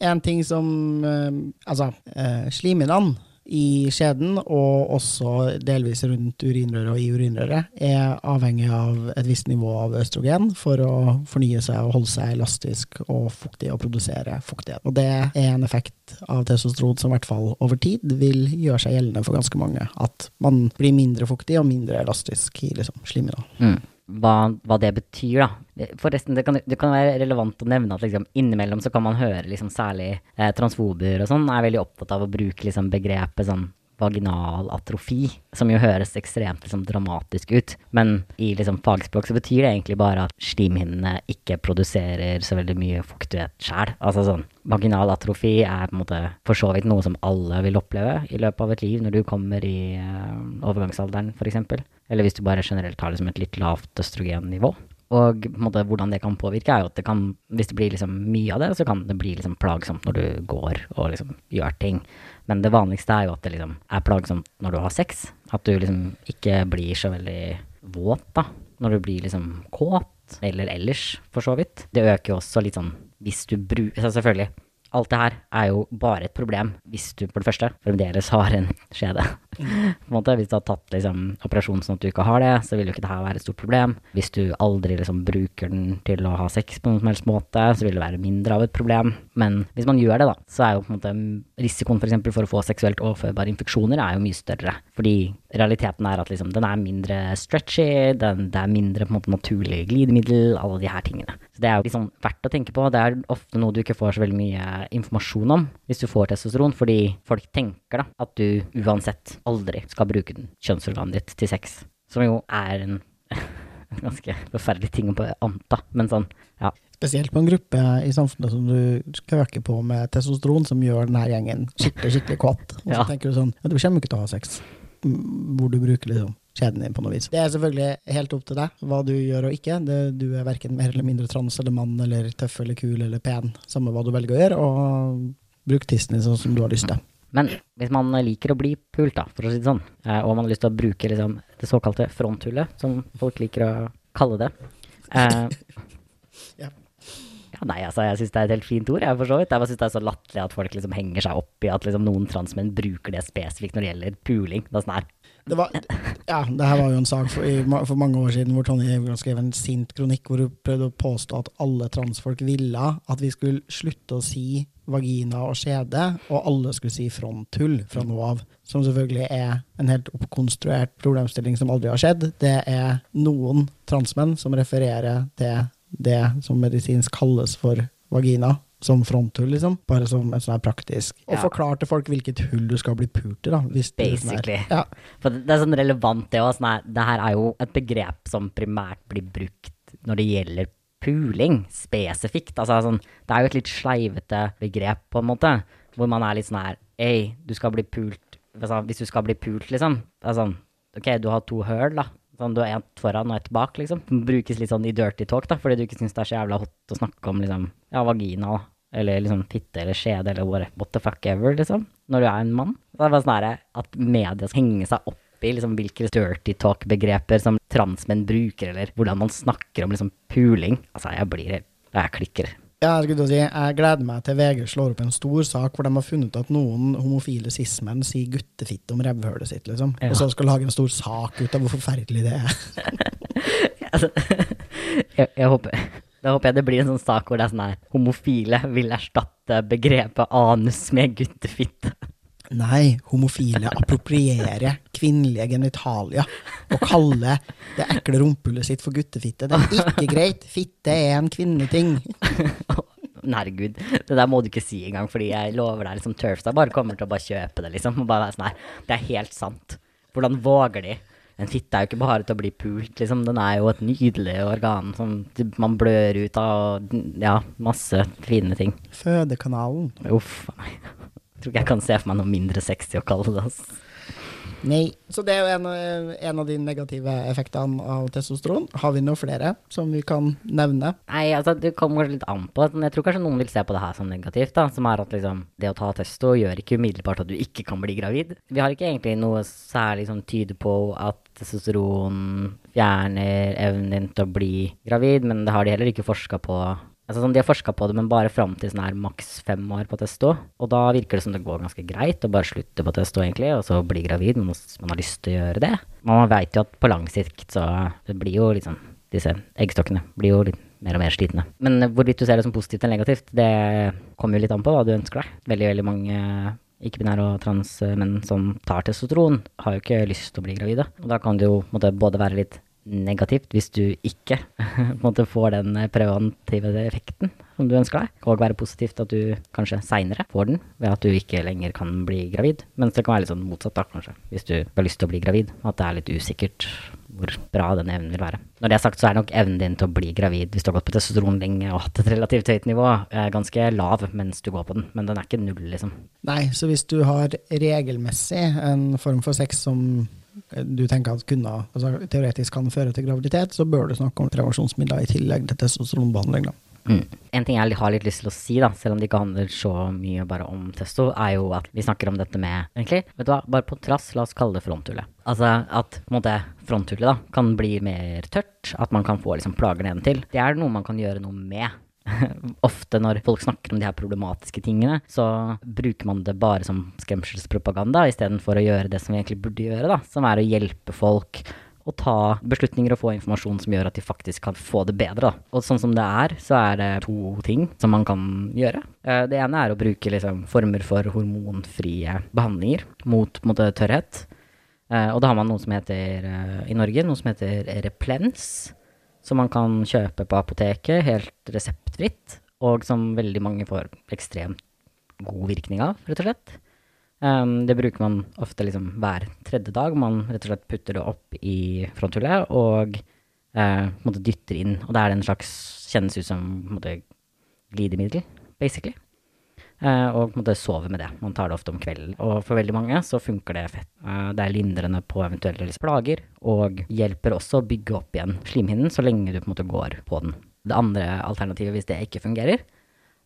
Speaker 1: En ting som eh, Altså, uh, slimhinnene i skjeden, og også delvis rundt urinrøret og i urinrøret, er avhengig av et visst nivå av østrogen for å fornye seg og holde seg elastisk og fuktig og produsere fuktighet. Og det er en effekt av testosteron som i hvert fall over tid vil gjøre seg gjeldende for ganske mange. At man blir mindre fuktig og mindre elastisk i liksom, slimhinna.
Speaker 2: Mm. Hva, hva, det betyr, da. Forresten, det kan, det kan, være relevant å nevne at liksom, innimellom så kan man høre liksom, særlig eh, transfober og sånn er veldig opptatt av å bruke liksom, begrepet sånn vaginal atrofi, som jo høres ekstremt liksom, dramatisk ut. Men i liksom, fagspråk så betyr det egentlig bare at slimhinnene ikke produserer så veldig mye fuktighet sjæl. Altså sånn Vaginal atrofi er på en måte for så vidt noe som alle vil oppleve i løpet av et liv når du kommer i uh, overgangsalderen, f.eks. Eller hvis du bare generelt har liksom, et litt lavt østrogennivå. Og måte, hvordan det kan påvirke, er jo at det kan, hvis det blir liksom mye av det, så kan det bli liksom plagsomt når du går og liksom gjør ting. Men det vanligste er jo at det liksom er plagsomt når du har sex. At du liksom ikke blir så veldig våt, da. Når du blir liksom kåt. Eller ellers, for så vidt. Det øker jo også litt sånn hvis du bruker så Selvfølgelig, alt det her er jo bare et problem hvis du for det første fremdeles har en skjede. På en måte, Hvis du har tatt liksom, operasjon sånn at du ikke har det, så vil jo ikke det her være et stort problem. Hvis du aldri liksom, bruker den til å ha sex på noen som helst måte, så vil det være mindre av et problem. Men hvis man gjør det, da, så er jo på en måte risikoen for, eksempel, for å få seksuelt overførbare infeksjoner er jo mye større. Fordi realiteten er at liksom, den er mindre stretchy, den, det er mindre på en måte naturlig glidemiddel, alle de her tingene. Så det er jo liksom verdt å tenke på. Det er ofte noe du ikke får så veldig mye informasjon om hvis du får testosteron, fordi folk tenker da at du uansett aldri skal bruke den kjønnsorganet ditt til sex. Som jo er en, en ganske forferdelig ting å anta, men sånn, ja.
Speaker 1: Spesielt på en gruppe i samfunnet som du køker på med testosteron, som gjør denne gjengen skikkelig skikkelig kåt. Og så ja. tenker du sånn ja, du kommer ikke til å ha sex hvor du bruker liksom kjeden din på noe vis. Det er selvfølgelig helt opp til deg hva du gjør og ikke. Det, du er verken mer eller mindre trans eller mann eller tøff eller kul eller pen, samme hva du velger å gjøre, og bruk tissen din sånn som du har lyst til.
Speaker 2: Men hvis man liker å bli pult, da, for å si det sånn, eh, og man har lyst til å bruke liksom, det såkalte fronthullet, som folk liker å kalle det eh, ja. ja. Nei, altså, jeg syns det er et helt fint ord, jeg, for så vidt. Jeg syns det er så latterlig at folk liksom henger seg opp i at liksom, noen transmenn bruker det spesifikt når det gjelder puling. Det er sånn her,
Speaker 1: det var, ja, det her var jo en sak for, for mange år siden hvor Tonje Evgård skrev en sint kronikk hvor hun prøvde å påstå at alle transfolk ville at vi skulle slutte å si vagina og skjede, og alle skulle si fronthull fra nå av. Som selvfølgelig er en helt oppkonstruert problemstilling som aldri har skjedd. Det er noen transmenn som refererer til det som medisinsk kalles for vagina, som fronthull, liksom. Bare som en sånn praktisk. Og ja. forklar til folk hvilket hull du skal bli pult i, da.
Speaker 2: Sånn Basically. Ja. For det er sånn relevant, det òg. Sånn det her er jo et begrep som primært blir brukt når det gjelder puling, spesifikt. Altså, sånn, det er jo et litt sleivete begrep, på en måte. Hvor man er litt sånn her Ei, du skal bli pult Hvis du skal bli pult, liksom. Det er sånn OK, du har to høl, da. Sånn, du har ett foran og ett bak, liksom. Brukes litt sånn i dirty talk, da, fordi du ikke syns det er så jævla hot å snakke om liksom, ja, vagina, da eller liksom fitte eller skjede eller what the fuck ever, liksom, når du er en mann. Det er bare sånn her at media skal henge seg opp i liksom hvilke dirty talk-begreper som transmenn bruker, eller hvordan man snakker om liksom puling. Altså, jeg blir helt Jeg klikker.
Speaker 1: Ja, jeg skulle si, jeg gleder meg til VG slår opp en stor sak hvor de har funnet at noen homofile cis-menn sier guttefitte om revhølet sitt, liksom. Ja. Og så skal lage en stor sak ut av hvor forferdelig det er.
Speaker 2: altså, jeg, jeg håper da håper jeg det blir en sånn sak hvor det er sånn her homofile vil erstatte begrepet anus med guttefitte.
Speaker 1: Nei, homofile approprierer kvinnelige genitalier og kaller det ekle rumpehullet sitt for guttefitte. Det er ikke greit. Fitte er en kvinneting.
Speaker 2: Herregud, det der må du ikke si engang, fordi jeg lover deg liksom Turfstad bare kommer til å bare kjøpe det, liksom. Og bare være sånn her, det er helt sant. Hvordan våger de? En fitte er jo ikke bare til å bli pult, liksom. Den er jo et nydelig organ som man blør ut av, og ja, masse fine ting.
Speaker 1: Fødekanalen.
Speaker 2: Uff a meg. Tror ikke jeg kan se for meg noe mindre sexy å kalle det. Altså.
Speaker 1: Nei. Så det er jo en, en, av de negative effektene av testosteron. Har vi noen flere som vi kan nevne?
Speaker 2: Nei, altså det kommer kanskje litt an på. Jeg tror kanskje noen vil se på det her som negativt. da, Som er at liksom, det å ta testo gjør ikke umiddelbart at du ikke kan bli gravid. Vi har ikke egentlig noe særlig som tyder på at testosteron fjerner evnen din til å bli gravid, men det har de heller ikke forska på Altså sånn, De har forska på det, men bare fram til sånn maks fem år på testo. Og da virker det som det går ganske greit å bare slutte på testo, egentlig, og så bli gravid hvis man har lyst til å gjøre det. Man veit jo at på lang sikt så det blir jo liksom Disse eggstokkene blir jo litt mer og mer slitne. Men hvorvidt du ser det som positivt eller negativt, det kommer jo litt an på hva du ønsker deg. Veldig, veldig mange ikke-binære og transmenn som tar testosteron, har jo ikke lyst til å bli gravide. Og da kan det jo måtte, både være litt negativt hvis du ikke måte, får den preventive effekten som du ønsker deg, og være positivt at du kanskje seinere får den ved at du ikke lenger kan bli gravid. Mens det kan være litt sånn motsatt, da, kanskje, hvis du har lyst til å bli gravid, at det er litt usikkert hvor bra den evnen vil være. Når det er sagt, så er nok evnen din til å bli gravid hvis du har gått på testosteron lenge og hatt et relativt høyt nivå, ganske lav mens du går på den, men den er ikke null, liksom.
Speaker 1: Nei, så hvis du har regelmessig en form for sex som du tenker at kunne, altså, teoretisk kan føre til graviditet, så bør du snakke om prevensjonsmidler i tillegg til testosteronbehandling. da.
Speaker 2: Mm. En ting jeg har litt lyst til å si, da, selv om det ikke handler så mye bare om testo, er jo at vi snakker om dette med egentlig, vet du hva, bare på trass, la oss kalle det fronthullet. Altså at på en måte, fronthullet da, kan bli mer tørt, at man kan få liksom plager nedentil. Det er noe man kan gjøre noe med. Ofte når folk snakker om de her problematiske tingene, så bruker man det bare som skremselspropaganda istedenfor å gjøre det som vi egentlig burde gjøre, da, som er å hjelpe folk å ta beslutninger og få informasjon som gjør at de faktisk kan få det bedre. Da. Og sånn som det er, så er det to ting som man kan gjøre. Eh, det ene er å bruke liksom, former for hormonfrie behandlinger mot, mot tørrhet. Eh, og da har man noe som heter eh, i Norge, noe som heter Replens. Som man kan kjøpe på apoteket helt reseptfritt, og som veldig mange får ekstremt god virkning av, rett og slett. Um, det bruker man ofte liksom hver tredje dag. Man rett og slett putter det opp i fronthullet og uh, dytter inn. Og da er det en slags kjennes ut som måte, glidemiddel, basically. Uh, og måte, sover med det. Man tar det ofte om kvelden. Og for veldig mange så funker det fett. Uh, det er lindrende på eventuelle plager, og hjelper også å bygge opp igjen slimhinnen så lenge du på en måte går på den. Det andre alternativet, hvis det ikke fungerer,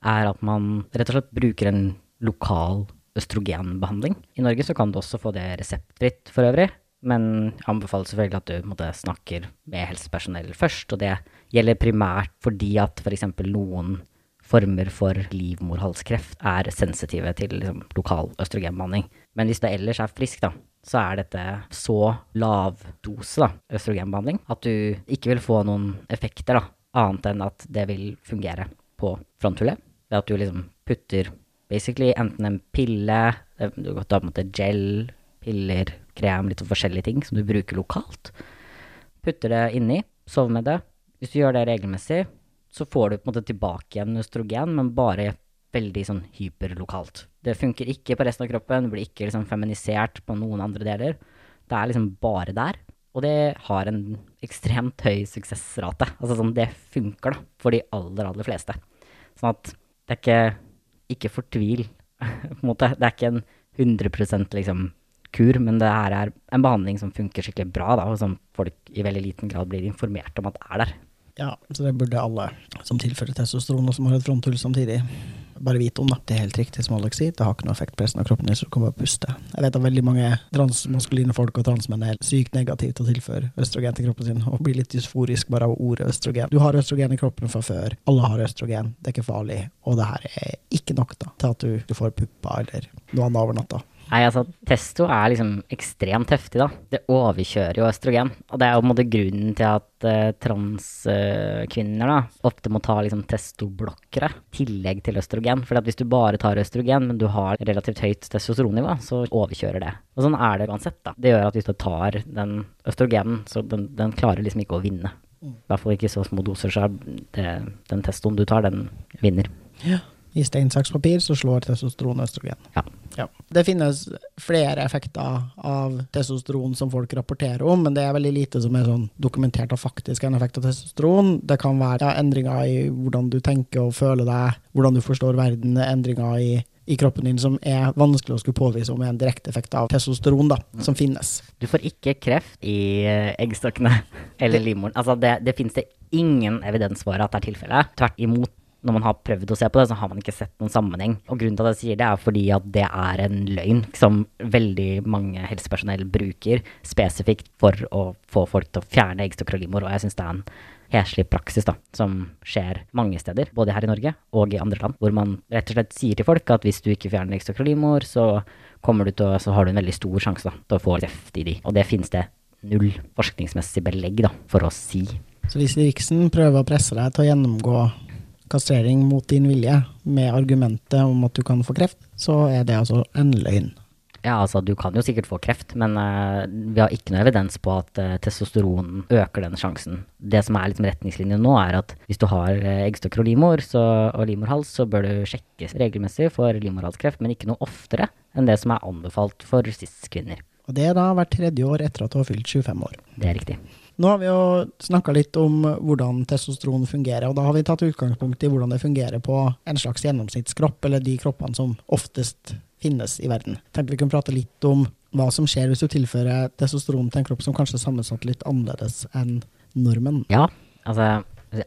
Speaker 2: er at man rett og slett bruker en lokal østrogenbehandling. I Norge så kan du også få det reseptfritt for øvrig, men jeg anbefaler selvfølgelig at du måtte, snakker med helsepersonell først. Og det gjelder primært fordi at f.eks. For noen former for livmorhalskreft er sensitive til liksom, lokal østrogenbehandling. Men hvis du ellers er frisk, da, så er dette så lav dose da, østrogenbehandling at du ikke vil få noen effekter, da, annet enn at det vil fungere på fronthullet. Ved at du liksom putter basically enten en pille, du kan ta på en måte gel, piller, krem, litt forskjellige ting som du bruker lokalt. Putter det inni, sover med det. Hvis du gjør det regelmessig, så får du på en måte tilbake igjen østrogen, men bare veldig sånn hyperlokalt. Det funker ikke på resten av kroppen, blir ikke liksom feminisert på noen andre deler. Det er liksom bare der. Og det har en ekstremt høy suksessrate. Altså sånn, det funker da, for de aller, aller fleste. Sånn at det er ikke ikke fortvil, på en måte. Det er ikke en 100% liksom kur, men det her er en behandling som funker skikkelig bra, da, og som folk i veldig liten grad blir informert om at er der.
Speaker 1: Ja, så det burde alle som tilfører testosteron og som har et fronthull samtidig, bare vite om. da. Det er helt riktig som Alex sier, det har ikke noe effekt på resten av kroppen så du kan bare puste. Jeg vet at veldig mange transmaskuline folk og transmenn er sykt negative til å tilføre østrogen til kroppen sin, og blir litt dysforisk bare av ordet østrogen. Du har østrogen i kroppen fra før, alle har østrogen, det er ikke farlig, og det her er ikke nok da, til at du, du får pupper eller noe annet over natta.
Speaker 2: Nei, altså, testo er liksom ekstremt heftig, da. Det overkjører jo østrogen. Og det er jo på en måte grunnen til at uh, transkvinner uh, da ofte må ta liksom testoblokkere i tillegg til østrogen. For hvis du bare tar østrogen, men du har relativt høyt testosteronnivå, så overkjører det. Og sånn er det uansett, da. Det gjør at hvis du tar den østrogenen, så den, den klarer liksom ikke å vinne. I hvert fall ikke så små doser, så den testoen du tar, den vinner.
Speaker 1: Ja. I stein, saks, papir så slår testosteron østrogen.
Speaker 2: Ja.
Speaker 1: Ja. Det finnes flere effekter av testosteron som folk rapporterer om, men det er veldig lite som er sånn dokumentert av faktisk en effekt av testosteron. Det kan være ja, endringer i hvordan du tenker og føler deg, hvordan du forstår verden, endringer i, i kroppen din som er vanskelig å skulle påvise om er en direkte effekt av testosteron, da, som finnes.
Speaker 2: Du får ikke kreft i eh, eggstokkene eller livmoren. Altså, det, det finnes det ingen evidens for at det er tilfellet. Tvert imot når man har prøvd å se på det, så har man ikke sett noen sammenheng. Og grunnen til at jeg sier det, er fordi at det er en løgn som veldig mange helsepersonell bruker spesifikt for å få folk til å fjerne eggstokker og livmor, og jeg syns det er en heslig praksis da, som skjer mange steder, både her i Norge og i andre land, hvor man rett og slett sier til folk at hvis du ikke fjerner ekstra livmor, så kommer du til å, så har du en veldig stor sjanse da, til å få kreft i de. Og det finnes det null forskningsmessig belegg da, for å si.
Speaker 1: Så hvis Riksen prøver å presse deg til å gjennomgå kastrering mot din vilje med argumentet om at du kan få kreft, så er det altså en løgn.
Speaker 2: Ja, altså du kan jo sikkert få kreft, men uh, vi har ikke noe evidens på at uh, testosteron øker den sjansen. Det som er liksom retningslinjen nå, er at hvis du har uh, eggstokker og livmor så, og livmorhals, så bør du sjekkes regelmessig for livmorhalskreft, men ikke noe oftere enn det som er anbefalt for cis-kvinner.
Speaker 1: Og det er da hvert tredje år etter at du har fylt 25 år.
Speaker 2: Det er riktig.
Speaker 1: Nå har vi jo snakka litt om hvordan testosteron fungerer, og da har vi tatt utgangspunkt i hvordan det fungerer på en slags gjennomsnittskropp, eller de kroppene som oftest finnes i verden. Tenkte vi kunne prate litt om hva som skjer hvis du tilfører testosteron til en kropp som kanskje er sammensatt litt annerledes enn normen.
Speaker 2: Ja, altså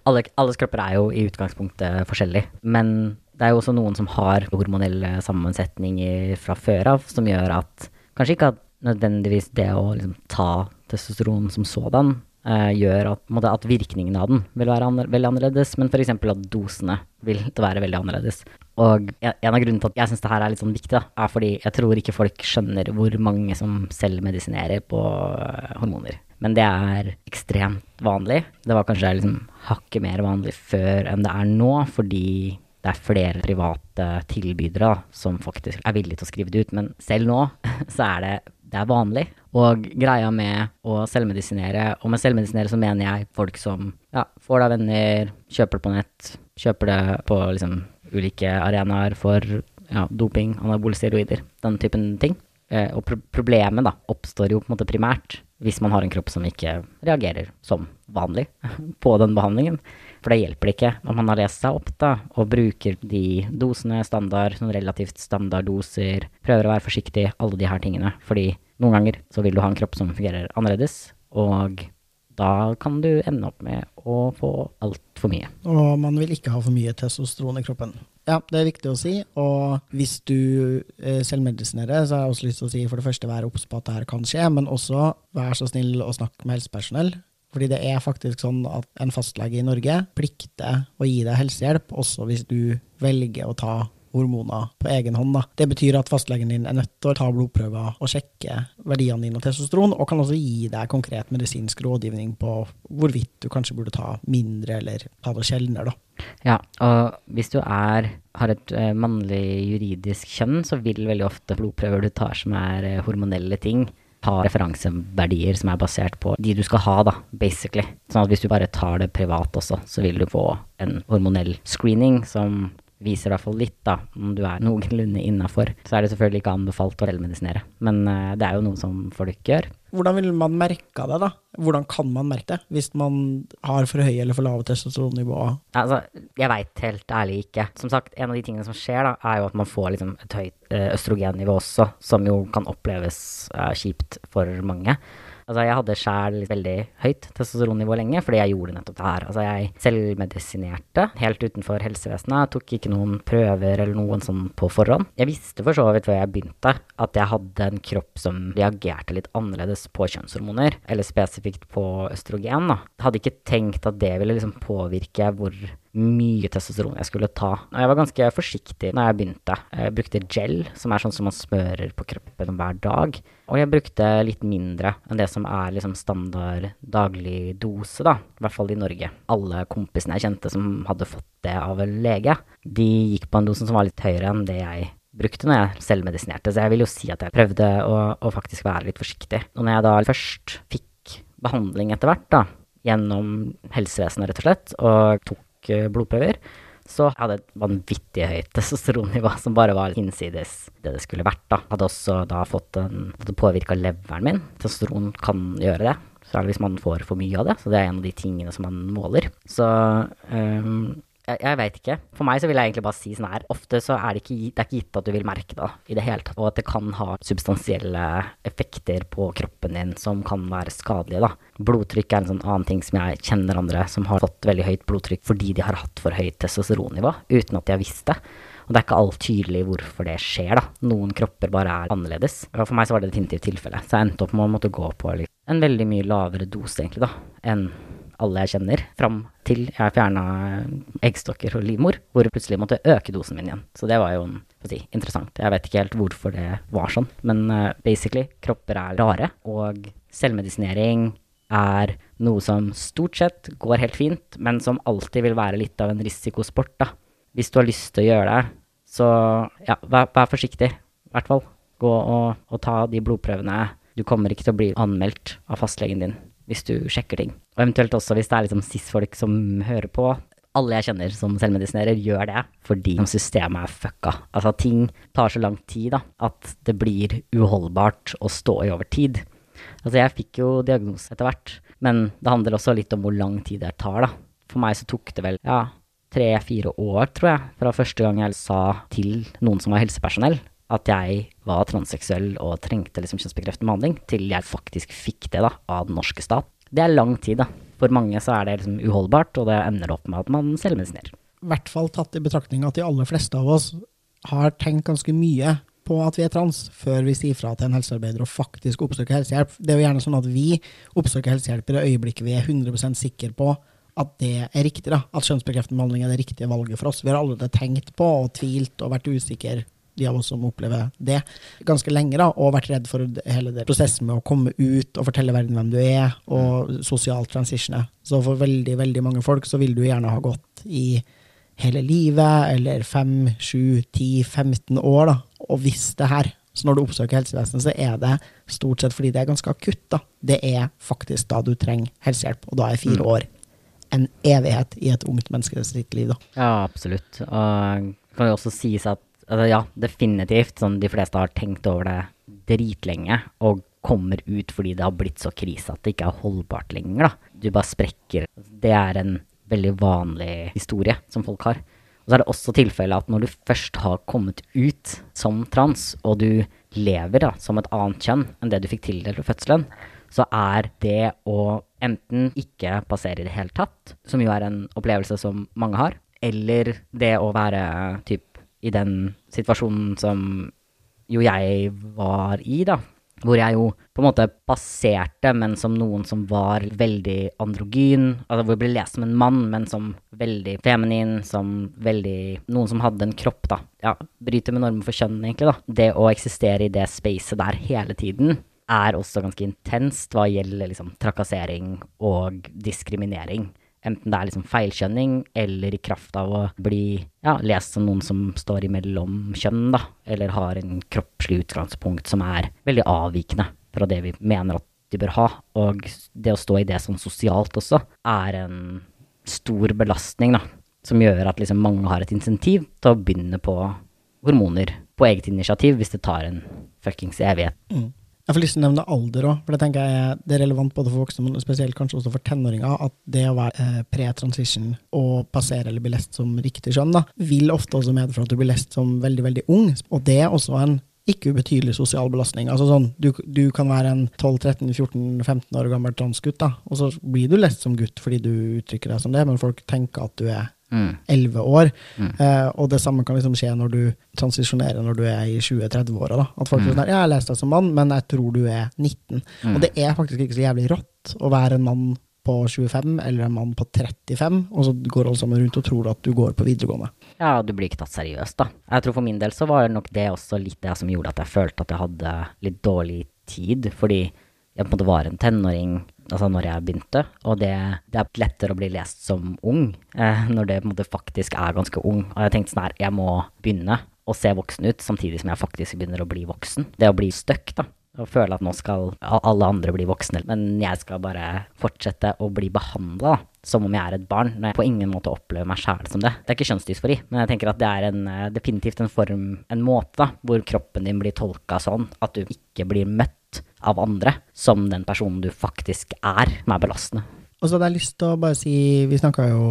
Speaker 2: alle, alles kropper er jo i utgangspunktet forskjellig, men det er jo også noen som har hormonelle sammensetninger fra før av, som gjør at kanskje ikke at nødvendigvis det å liksom, ta testosteron som sådan eh, gjør at, måte, at, virkningen av den vil være anner veldig annerledes, men f.eks. at dosene vil være veldig annerledes. Og en av grunnene til at jeg syns det her er litt sånn viktig, da, er fordi jeg tror ikke folk skjønner hvor mange som selvmedisinerer på uh, hormoner. Men det er ekstremt vanlig. Det var kanskje liksom hakket mer vanlig før enn det er nå, fordi det er flere private tilbydere da, som faktisk er villige til å skrive det ut. Men selv nå så er det det er vanlig. Og greia med å selvmedisinere, og med selvmedisinere så mener jeg folk som ja, får deg venner, kjøper det på nett, kjøper det på liksom ulike arenaer for ja, doping, anabole steroider, den typen ting. Eh, og pro problemet da oppstår jo på en måte primært hvis man har en kropp som ikke reagerer som vanlig på den behandlingen. For det hjelper ikke når man har lest seg opp da, og bruker de dosene standard, sånn relativt standarddoser, prøver å være forsiktig, alle de her tingene. Fordi noen ganger så vil du ha en kropp som fungerer annerledes, og da kan du ende opp med å få altfor mye.
Speaker 1: Og man vil ikke ha for mye testosteron i kroppen. Ja, det er viktig å si. Og hvis du eh, selvmedisinerer, så har jeg også lyst til å si for det første vær obs på at det her kan skje, men også vær så snill å snakke med helsepersonell. Fordi det er faktisk sånn at en fastlege i Norge plikter å gi deg helsehjelp, også hvis du velger å ta hormoner på egen hånd. Da. Det betyr at fastlegen din er nødt til å ta blodprøver og sjekke verdiene dine av testosteron, og kan også gi deg konkret medisinsk rådgivning på hvorvidt du kanskje burde ta mindre eller ta det sjeldnere. Da.
Speaker 2: Ja, og hvis du er, har et uh, mannlig juridisk kjønn, så vil veldig ofte blodprøver du tar som er uh, hormonelle ting, ha referanseverdier som er basert på de du skal ha, da, basically. Sånn at hvis du bare tar det privat også, så vil du få en hormonell screening som viser i hvert fall litt, da, om du er noenlunde innafor. Så er det selvfølgelig ikke anbefalt å selvmedisinere, men uh, det er jo noe som folk gjør.
Speaker 1: Hvordan vil man merke det, da? Hvordan kan man merke det, hvis man har for høye eller for lave testosteronnivåer?
Speaker 2: Altså, jeg veit helt ærlig ikke. Som sagt, en av de tingene som skjer, da, er jo at man får liksom et høyt uh, østrogennivå også, som jo kan oppleves uh, kjipt for mange. Altså, jeg hadde sjæl veldig høyt testosteronnivå lenge, fordi jeg gjorde nettopp det her. Altså, jeg selvmedisinerte helt utenfor helsevesenet, tok ikke noen prøver eller noen sånn på forhånd. Jeg visste for så vidt før jeg begynte at jeg hadde en kropp som reagerte litt annerledes på kjønnshormoner, eller spesifikt på østrogen. da. Jeg hadde ikke tenkt at det ville liksom påvirke hvor mye testosteron jeg skulle ta. Og jeg var ganske forsiktig når jeg begynte. Jeg brukte gel, som er sånn som man smører på kroppen hver dag. Og jeg brukte litt mindre enn det som er liksom standard daglig dose, da. I hvert fall i Norge. Alle kompisene jeg kjente som hadde fått det av en lege, de gikk på en dose som var litt høyere enn det jeg brukte når jeg selvmedisinerte. Så jeg vil jo si at jeg prøvde å, å faktisk være litt forsiktig. Og når jeg da først fikk behandling etter hvert, da, gjennom helsevesenet rett og slett, og tok Eh, blodprøver, så hadde et vanvittig høyt testosteronnivå som bare var innsides det det skulle vært. da. Hadde også da fått en Hadde påvirka leveren min. Testosteron kan gjøre det. Særlig hvis man får for mye av det. Så det er en av de tingene som man måler. Så um, jeg, jeg veit ikke. For meg så vil jeg egentlig bare si sånn her. Ofte så er det ikke, det er ikke gitt at du vil merke det i det hele tatt. Og at det kan ha substansielle effekter på kroppen din som kan være skadelige, da. Blodtrykk er en sånn annen ting som jeg kjenner andre som har fått veldig høyt blodtrykk fordi de har hatt for høyt testosteronnivå uten at de har visst det. Og det er ikke alt tydelig hvorfor det skjer, da. Noen kropper bare er annerledes. Og for meg så var det definitivt tilfellet. Så jeg endte opp med å måtte gå på en veldig mye lavere dose, egentlig, da, enn alle jeg kjenner, fram til jeg fjerna eggstokker og livmor, hvor jeg plutselig måtte øke dosen min igjen. Så det var jo si, interessant. Jeg vet ikke helt hvorfor det var sånn, men uh, basically, kropper er rare, og selvmedisinering er noe som stort sett går helt fint, men som alltid vil være litt av en risikosport, da. Hvis du har lyst til å gjøre det, så ja, vær, vær forsiktig, i hvert fall. Gå og, og ta de blodprøvene. Du kommer ikke til å bli anmeldt av fastlegen din hvis du sjekker ting. Og eventuelt også hvis det er liksom cis-folk som hører på. Alle jeg kjenner som selvmedisinerer, gjør det fordi systemet er fucka. Altså, ting tar så lang tid da, at det blir uholdbart å stå i over tid. Altså, jeg fikk jo diagnose etter hvert, men det handler også litt om hvor lang tid det tar, da. For meg så tok det vel, ja, tre-fire år, tror jeg, fra første gang jeg sa til noen som var helsepersonell, at jeg var transseksuell og trengte liksom kjønnsbekreftende behandling, til jeg faktisk fikk det da, av den norske stat. Det er lang tid, da. For mange så er det liksom uholdbart, og det ender opp med at man selvmedisinerer.
Speaker 1: I hvert fall tatt i betraktning at de aller fleste av oss har tenkt ganske mye på at vi er trans, før vi sier fra til en helsearbeider og faktisk oppsøker helsehjelp. Det er jo gjerne sånn at vi oppsøker helsehjelp i det øyeblikket vi er 100% sikre på at det er riktig, da. At kjønnsbekreftende behandling er det riktige valget for oss. Vi har allerede tenkt på og tvilt og vært usikre de av oss som opplever det, ganske lenge, da, og vært redd for hele det prosessen med å komme ut og fortelle verden hvem du er, og sosial transition. Så for veldig, veldig mange folk så vil du gjerne ha gått i hele livet, eller fem, sju, ti, 15 år, da, og visst det her. Så når du oppsøker helsevesenet, så er det stort sett fordi det er ganske akutt. da. Det er faktisk da du trenger helsehjelp, og da er fire mm. år en evighet i et ungt menneske sitt liv. da.
Speaker 2: Ja, absolutt. Og det kan jo også sies at altså, ja, definitivt. Sånn, de fleste har tenkt over det dritlenge og kommer ut fordi det har blitt så krise at det ikke er holdbart lenger. Da. Du bare sprekker. Det er en veldig vanlig historie som folk har. Og så er det også tilfellet at når du først har kommet ut som trans, og du lever da, som et annet kjønn enn det du fikk tildelt ved fødselen, så er det å enten ikke passere i det hele tatt, som jo er en opplevelse som mange har, eller det å være typ i den situasjonen som jo jeg var i, da. Hvor jeg jo på en måte passerte, men som noen som var veldig androgyn. Altså hvor jeg ble lest som en mann, men som veldig feminin, som veldig Noen som hadde en kropp, da. Ja, bryter med normer for kjønn, egentlig, da. Det å eksistere i det spacet der hele tiden er også ganske intenst hva gjelder liksom trakassering og diskriminering. Enten det er liksom feilkjønning, eller i kraft av å bli ja, lest som noen som står imellom kjønn, da, eller har en kroppslig utgangspunkt som er veldig avvikende fra det vi mener at de bør ha. Og det å stå i det sånn sosialt også, er en stor belastning, da, som gjør at liksom mange har et insentiv til å begynne på hormoner på eget initiativ hvis det tar en fuckings evighet. Mm.
Speaker 1: Jeg får lyst til å nevne alder òg, for det tenker jeg det er relevant både for voksne, men spesielt kanskje også for tenåringer, at det å være eh, pre-transition og passere eller bli lest som riktig kjønn, da, vil ofte også medføre at du blir lest som veldig, veldig ung. Og det er også en ikke ubetydelig sosial belastning. Altså sånn, du, du kan være en 12-13-14-15 år gammel transgutt, da, og så blir du lest som gutt fordi du uttrykker deg som det, men folk tenker at du er elleve mm. år. Mm. Eh, og det samme kan liksom skje når du transisjonerer når du er i 20-30-åra. At folk mm. sier sånn, jeg 'Jeg lest deg som mann, men jeg tror du er 19'. Mm. Og det er faktisk ikke så jævlig rått å være en mann på 25 eller en mann på 35, og så går alle sammen rundt og tror at du går på videregående.
Speaker 2: Ja, du blir ikke tatt seriøst, da. Jeg tror for min del så var nok det også litt det som gjorde at jeg følte at jeg hadde litt dårlig tid, fordi jeg på en måte var en tenåring altså når jeg begynte, og det, det, er lettere å bli lest som ung eh, når det på en måte faktisk er ganske ung. Og jeg tenkte sånn her, jeg må begynne å se voksen ut samtidig som jeg faktisk begynner å bli voksen. Det å bli stuck, da. Og føle at nå skal alle andre bli voksne, men jeg skal bare fortsette å bli behandla som om jeg er et barn, når jeg på ingen måte opplever meg sjæl som det. Det er ikke kjønnsdysfori, men jeg tenker at det er en, eh, definitivt en form, en måte, da, hvor kroppen din blir tolka sånn at du ikke blir møtt av andre som den personen du faktisk er, som er belastende.
Speaker 1: Og så hadde jeg lyst til å bare si, vi snakka jo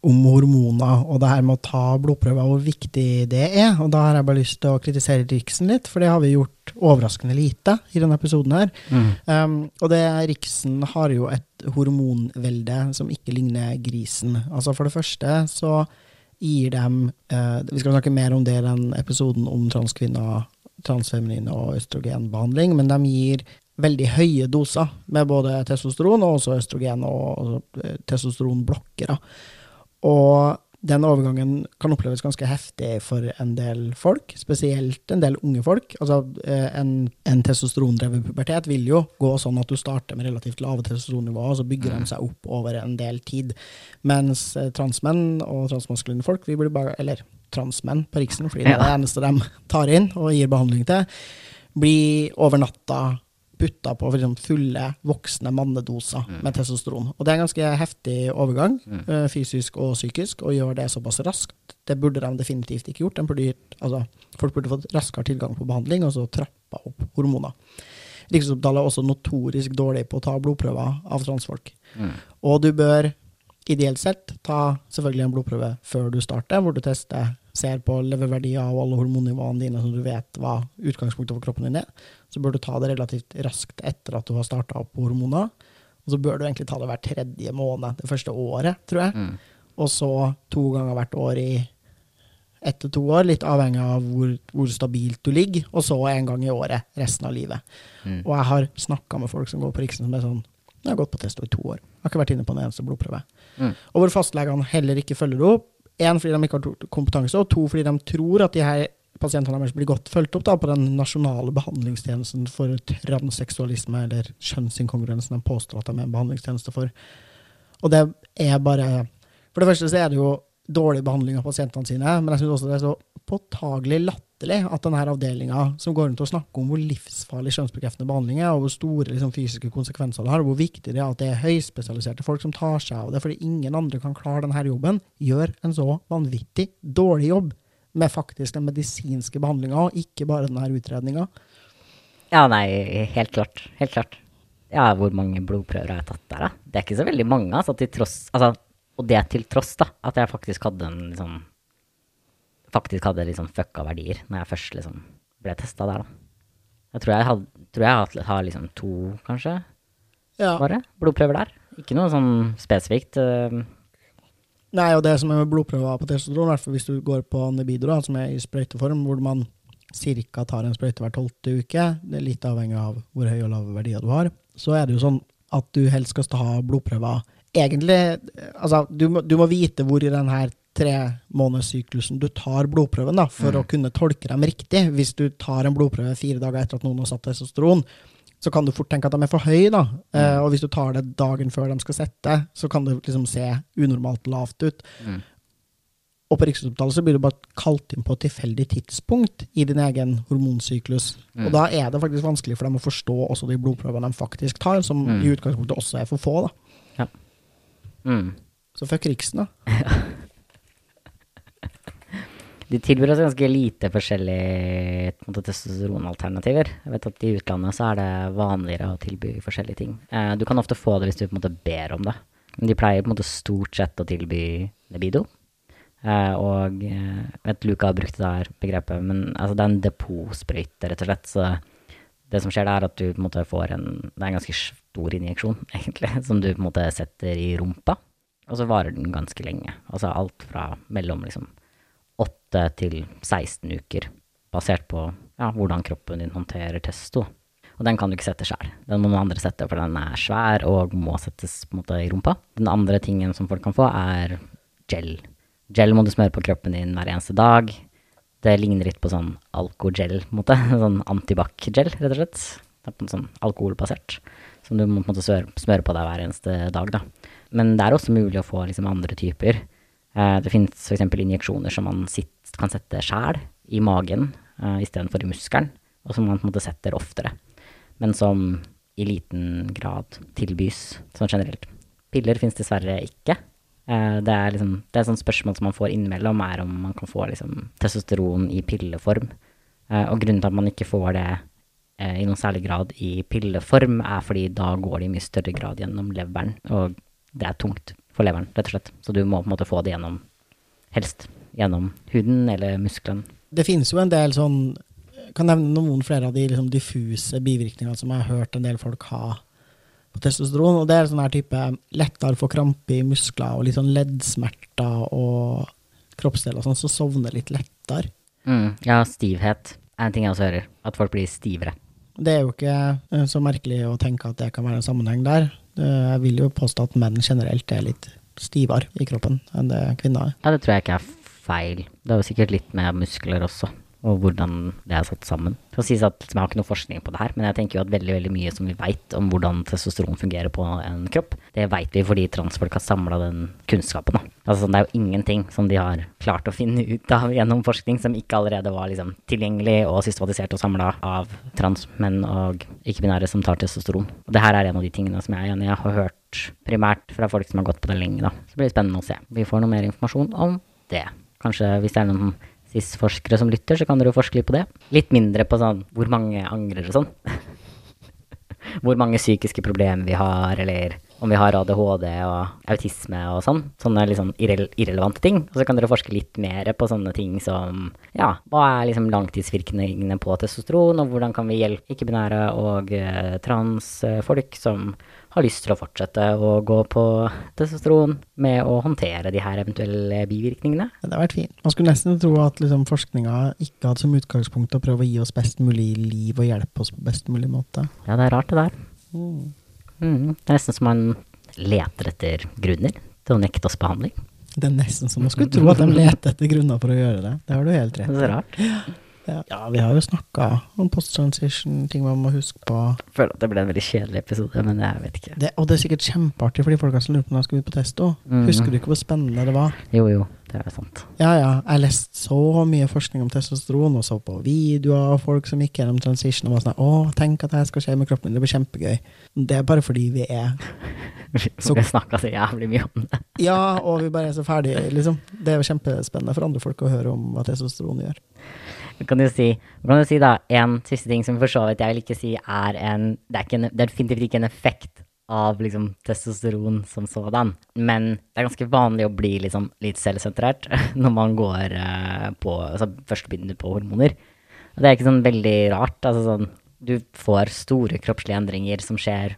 Speaker 1: om hormoner og det her med å ta blodprøver, hvor viktig det er. Og da har jeg bare lyst til å kritisere Riksen litt, for det har vi gjort overraskende lite i denne episoden her. Mm. Um, og det Riksen har jo et hormonvelde som ikke ligner grisen. Altså for det første så gir dem uh, Vi skal snakke mer om det i den episoden om transkvinner transfeminin og østrogenbehandling, men de gir veldig høye doser med både testosteron og også østrogen og, eh, testosteronblokkere. Og den overgangen kan oppleves ganske heftig for en del folk, spesielt en del unge folk. Altså, eh, en, en testosterondrevet pubertet vil jo gå sånn at du starter med relativt lave testosteronnivåer, og så bygger de seg opp over en del tid. Mens eh, transmenn og transmaskuline folk, vi blir bare, eller transmenn på Riksen, fordi det er det eneste de tar inn og gir behandling til, blir over natta putta på fulle, voksne mannedoser
Speaker 2: Mm.
Speaker 1: med testosteron. Og det er en ganske heftig overgang,
Speaker 2: Mm.
Speaker 1: eh, fysisk og psykisk, å gjøre det såpass raskt. Det burde de definitivt ikke gjort. De burde, altså, folk burde fått raskere tilgang på behandling, og så trappa opp hormoner. Rikshospitalet er også notorisk dårlig på å ta blodprøver av transfolk.
Speaker 2: Mm.
Speaker 1: Og du bør ideelt sett ta selvfølgelig en blodprøve før du starter, hvor du tester, ser på leververdier og alle hormonnivåene dine, så du vet hva utgangspunktet for kroppen din er. Så bør du ta det relativt raskt etter at du har starta opp hormoner. Og så bør du egentlig ta det hver tredje måned det første året, tror jeg.
Speaker 2: Mm.
Speaker 1: Og så to ganger hvert år i ett til to år, litt avhengig av hvor, hvor stabilt du ligger. Og så en gang i året resten av livet.
Speaker 2: Mm.
Speaker 1: Og jeg har snakka med folk som går på Riksen som er sånn Jeg har gått på testo i to år. Jeg har ikke vært inne på en eneste blodprøve.
Speaker 2: Mm.
Speaker 1: Og hvor fastlegene heller ikke følger opp. Én fordi de ikke har kompetanse, og to fordi de tror at de her pasientene deres blir godt fulgt opp da, på den nasjonale behandlingstjenesten for transseksualisme, eller kjønnsinkongruensen de påstår at de er en behandlingstjeneste for. Og det er bare For det første så er det jo dårlig behandling av pasientene sine, men jeg syns også det er så påtagelig latterlig at denne avdelinga som går rundt og snakker om hvor livsfarlig kjønnsbekreftende behandling er, og hvor store liksom, fysiske konsekvenser det har, og hvor viktig det er at det er høyspesialiserte folk som tar seg av det, fordi ingen andre kan klare denne jobben, gjør en så vanvittig dårlig jobb med faktisk den medisinske behandlinga, og ikke bare denne utredninga.
Speaker 2: Ja, nei, helt klart. Helt klart. Ja, hvor mange blodprøver har jeg tatt der, da? Det er ikke så veldig mange, altså, til tross Altså, og det til tross, da, at jeg faktisk hadde en liksom Faktisk hadde litt sånn fucka verdier når jeg først liksom ble testa der, da. Jeg tror jeg, had, tror jeg har, liksom to, kanskje,
Speaker 1: Ja.
Speaker 2: bare, blodprøver der. Ikke noe sånn spesifikt. Uh...
Speaker 1: Nei, og det som er med blodprøver på testosteron, i hvert fall hvis du går på Nebido, da, som er i sprøyteform, hvor man ca. tar en sprøyte hver tolvte uke, det er litt avhengig av hvor høye og lave verdier du har, så er det jo sånn at du helst skal ta blodprøver Egentlig, altså, du må, du må vite hvor i denne tremånedssyklusen du tar blodprøven, da, for å kunne tolke dem riktig. Hvis du tar en blodprøve fire dager etter at noen har satt testosteron, så kan du fort tenke at de er for høye, da. Eh, og hvis du tar det dagen før de skal sette, så kan det liksom se unormalt lavt ut.
Speaker 2: Mm.
Speaker 1: Og på Rikshospitalet så blir du bare kalt inn på et tilfeldig tidspunkt i din egen hormonsyklus.
Speaker 2: Mm.
Speaker 1: Og da er det faktisk vanskelig for dem å forstå også de blodprøvene de faktisk tar, som
Speaker 2: Mm.
Speaker 1: i utgangspunktet også er for få. da.
Speaker 2: mm.
Speaker 1: Så fuck Riksen, da.
Speaker 2: De tilbyr oss ganske lite forskjellige testosteronalternativer. Jeg vet at I utlandet så er det vanligere å tilby forskjellige ting. Eh, du kan ofte få det hvis du på en måte ber om det. Men de pleier på en måte stort sett å tilby Nebido. Eh, og eh, jeg vet Luca har brukt det her begrepet, men altså, det er en depotsprøyte, rett og slett. Så det som skjer, det er at du på en måte får en Det er en ganske stor injeksjon, egentlig, som du på en måte setter i rumpa. Og så varer den ganske lenge. Altså alt fra mellom liksom 8 til 16 uker, basert på ja, hvordan kroppen din håndterer testo. Og den kan du ikke sette sjøl. Den må noen andre sette, for den er svær og må settes på en måte i rumpa. Den andre tingen som folk kan få, er gel. Gel må du smøre på kroppen din hver eneste dag. Det ligner litt på sånn alkogel, på en måte. Sånn antibac-gel, rett og slett. Det er sånn alkoholbasert. Som du må på en måte smøre, på deg hver eneste dag, da. Men det er også mulig å få liksom andre typer. Eh, det finnes f.eks. injeksjoner som man sitt, kan sette sjæl i magen uh, istedenfor i muskelen, og som man på en måte setter oftere. Men som i liten grad tilbys sånn generelt. Piller finnes dessverre ikke. Eh, det er liksom, det er et spørsmål som man får innimellom, er om man kan få liksom, testosteron i pilleform. Eh, og grunnen til at man ikke får det eh, i noen særlig grad i pilleform, er fordi da går det i mye større grad gjennom leveren, og det er tungt for leveren, rett og slett. Så du må på en måte få det gjennom, helst gjennom huden eller muskelen.
Speaker 1: Det finnes jo en del sånn Kan nevne noen flere av de liksom, diffuse bivirkningene som jeg har hørt en del folk ha på testosteron. Og det er sånn her type lettere få krampe i muskler og litt sånn leddsmerter og kroppsdeler sånn, så sovner litt lettere.
Speaker 2: Mm, ja, stivhet er en ting jeg også hører. At folk blir stivere.
Speaker 1: Det er jo ikke eh, så merkelig å tenke at det kan være en sammenheng der. Jeg vil jo påstå at menn generelt er litt stivere i kroppen enn det kvinner er.
Speaker 2: Ja, det tror jeg ikke er feil. Det er jo sikkert litt med muskler også, og hvordan det er satt sammen. Det å sies at Jeg har ikke noe forskning på det her, men jeg tenker jo at veldig veldig mye som vi veit om hvordan testosteron fungerer på en kropp, det veit vi fordi transfolk har samla den kunnskapen. Da. Altså, det er jo ingenting som de har klart å finne ut av gjennom forskning som ikke allerede var liksom, tilgjengelig og systematisert og samla av transmenn og ikke-binære som tar testosteron. Og det her er en av de tingene som jeg. Jeg har hørt primært fra folk som har gått på det lenge. Da. Så blir det spennende å se. Vi får noe mer informasjon om det. Kanskje hvis det er noen SIS-forskere som lytter, så kan dere jo forske litt på det. Litt mindre på sånn hvor mange angrer og sånn. hvor mange psykiske problemer vi har, eller om vi har ADHD og autisme og sånn. Sånne litt sånn irre irrelevante ting. Og så kan dere forske litt mer på sånne ting som ja, hva er liksom langtidsvirkningene på testosteron, og hvordan kan vi hjelpe ikke-binære og eh, transfolk som har lyst til å fortsette å gå på testosteron med å håndtere de her eventuelle bivirkningene.
Speaker 1: Det har vært fint. Man skulle nesten tro at liksom, forskninga ikke hadde som utgangspunkt å prøve å gi oss best mulig liv og hjelpe oss på best mulig måte.
Speaker 2: Ja, det er rart det der.
Speaker 1: Mm.
Speaker 2: Mm, det er nesten som man leter etter grunner til å nekte oss behandling.
Speaker 1: Det er nesten som man skulle tro at de leter etter grunner for å gjøre det. Det har du helt rett.
Speaker 2: Det er
Speaker 1: i.
Speaker 2: rart.
Speaker 1: Ja, vi har jo snakka om post-transition, ting man må huske på.
Speaker 2: Jeg føler at det ble en veldig kjedelig episode, men jeg vet ikke.
Speaker 1: Det, og det er sikkert kjempeartig for de folka som lurer på når de skal ut på testo.
Speaker 2: Mm.
Speaker 1: Husker du ikke hvor spennende det var?
Speaker 2: Jo, jo, det er sant.
Speaker 1: Ja, ja. Jeg leste så mye forskning om testosteron, og så på videoer av folk som gikk gjennom transition og var sånn Å, tenk at det her skal skje med kroppen min. Det blir kjempegøy. Det er bare fordi vi er Så-
Speaker 2: Vi snakka så jævlig mye om det.
Speaker 1: Ja, og vi bare er så ferdige, liksom. Det er jo kjempespennende for andre folk å høre om hva testosteron gjør.
Speaker 2: Kan du si, kan du si da, en siste ting som for så vidt jeg vil ikke si er en Det er, ikke en, det er definitivt ikke en effekt av liksom testosteron som sådan, men det er ganske vanlig å bli liksom litt selvsentrert når man går eh, på altså først begynner på hormoner. Og det er ikke sånn veldig rart. Altså sånn Du får store kroppslige endringer som skjer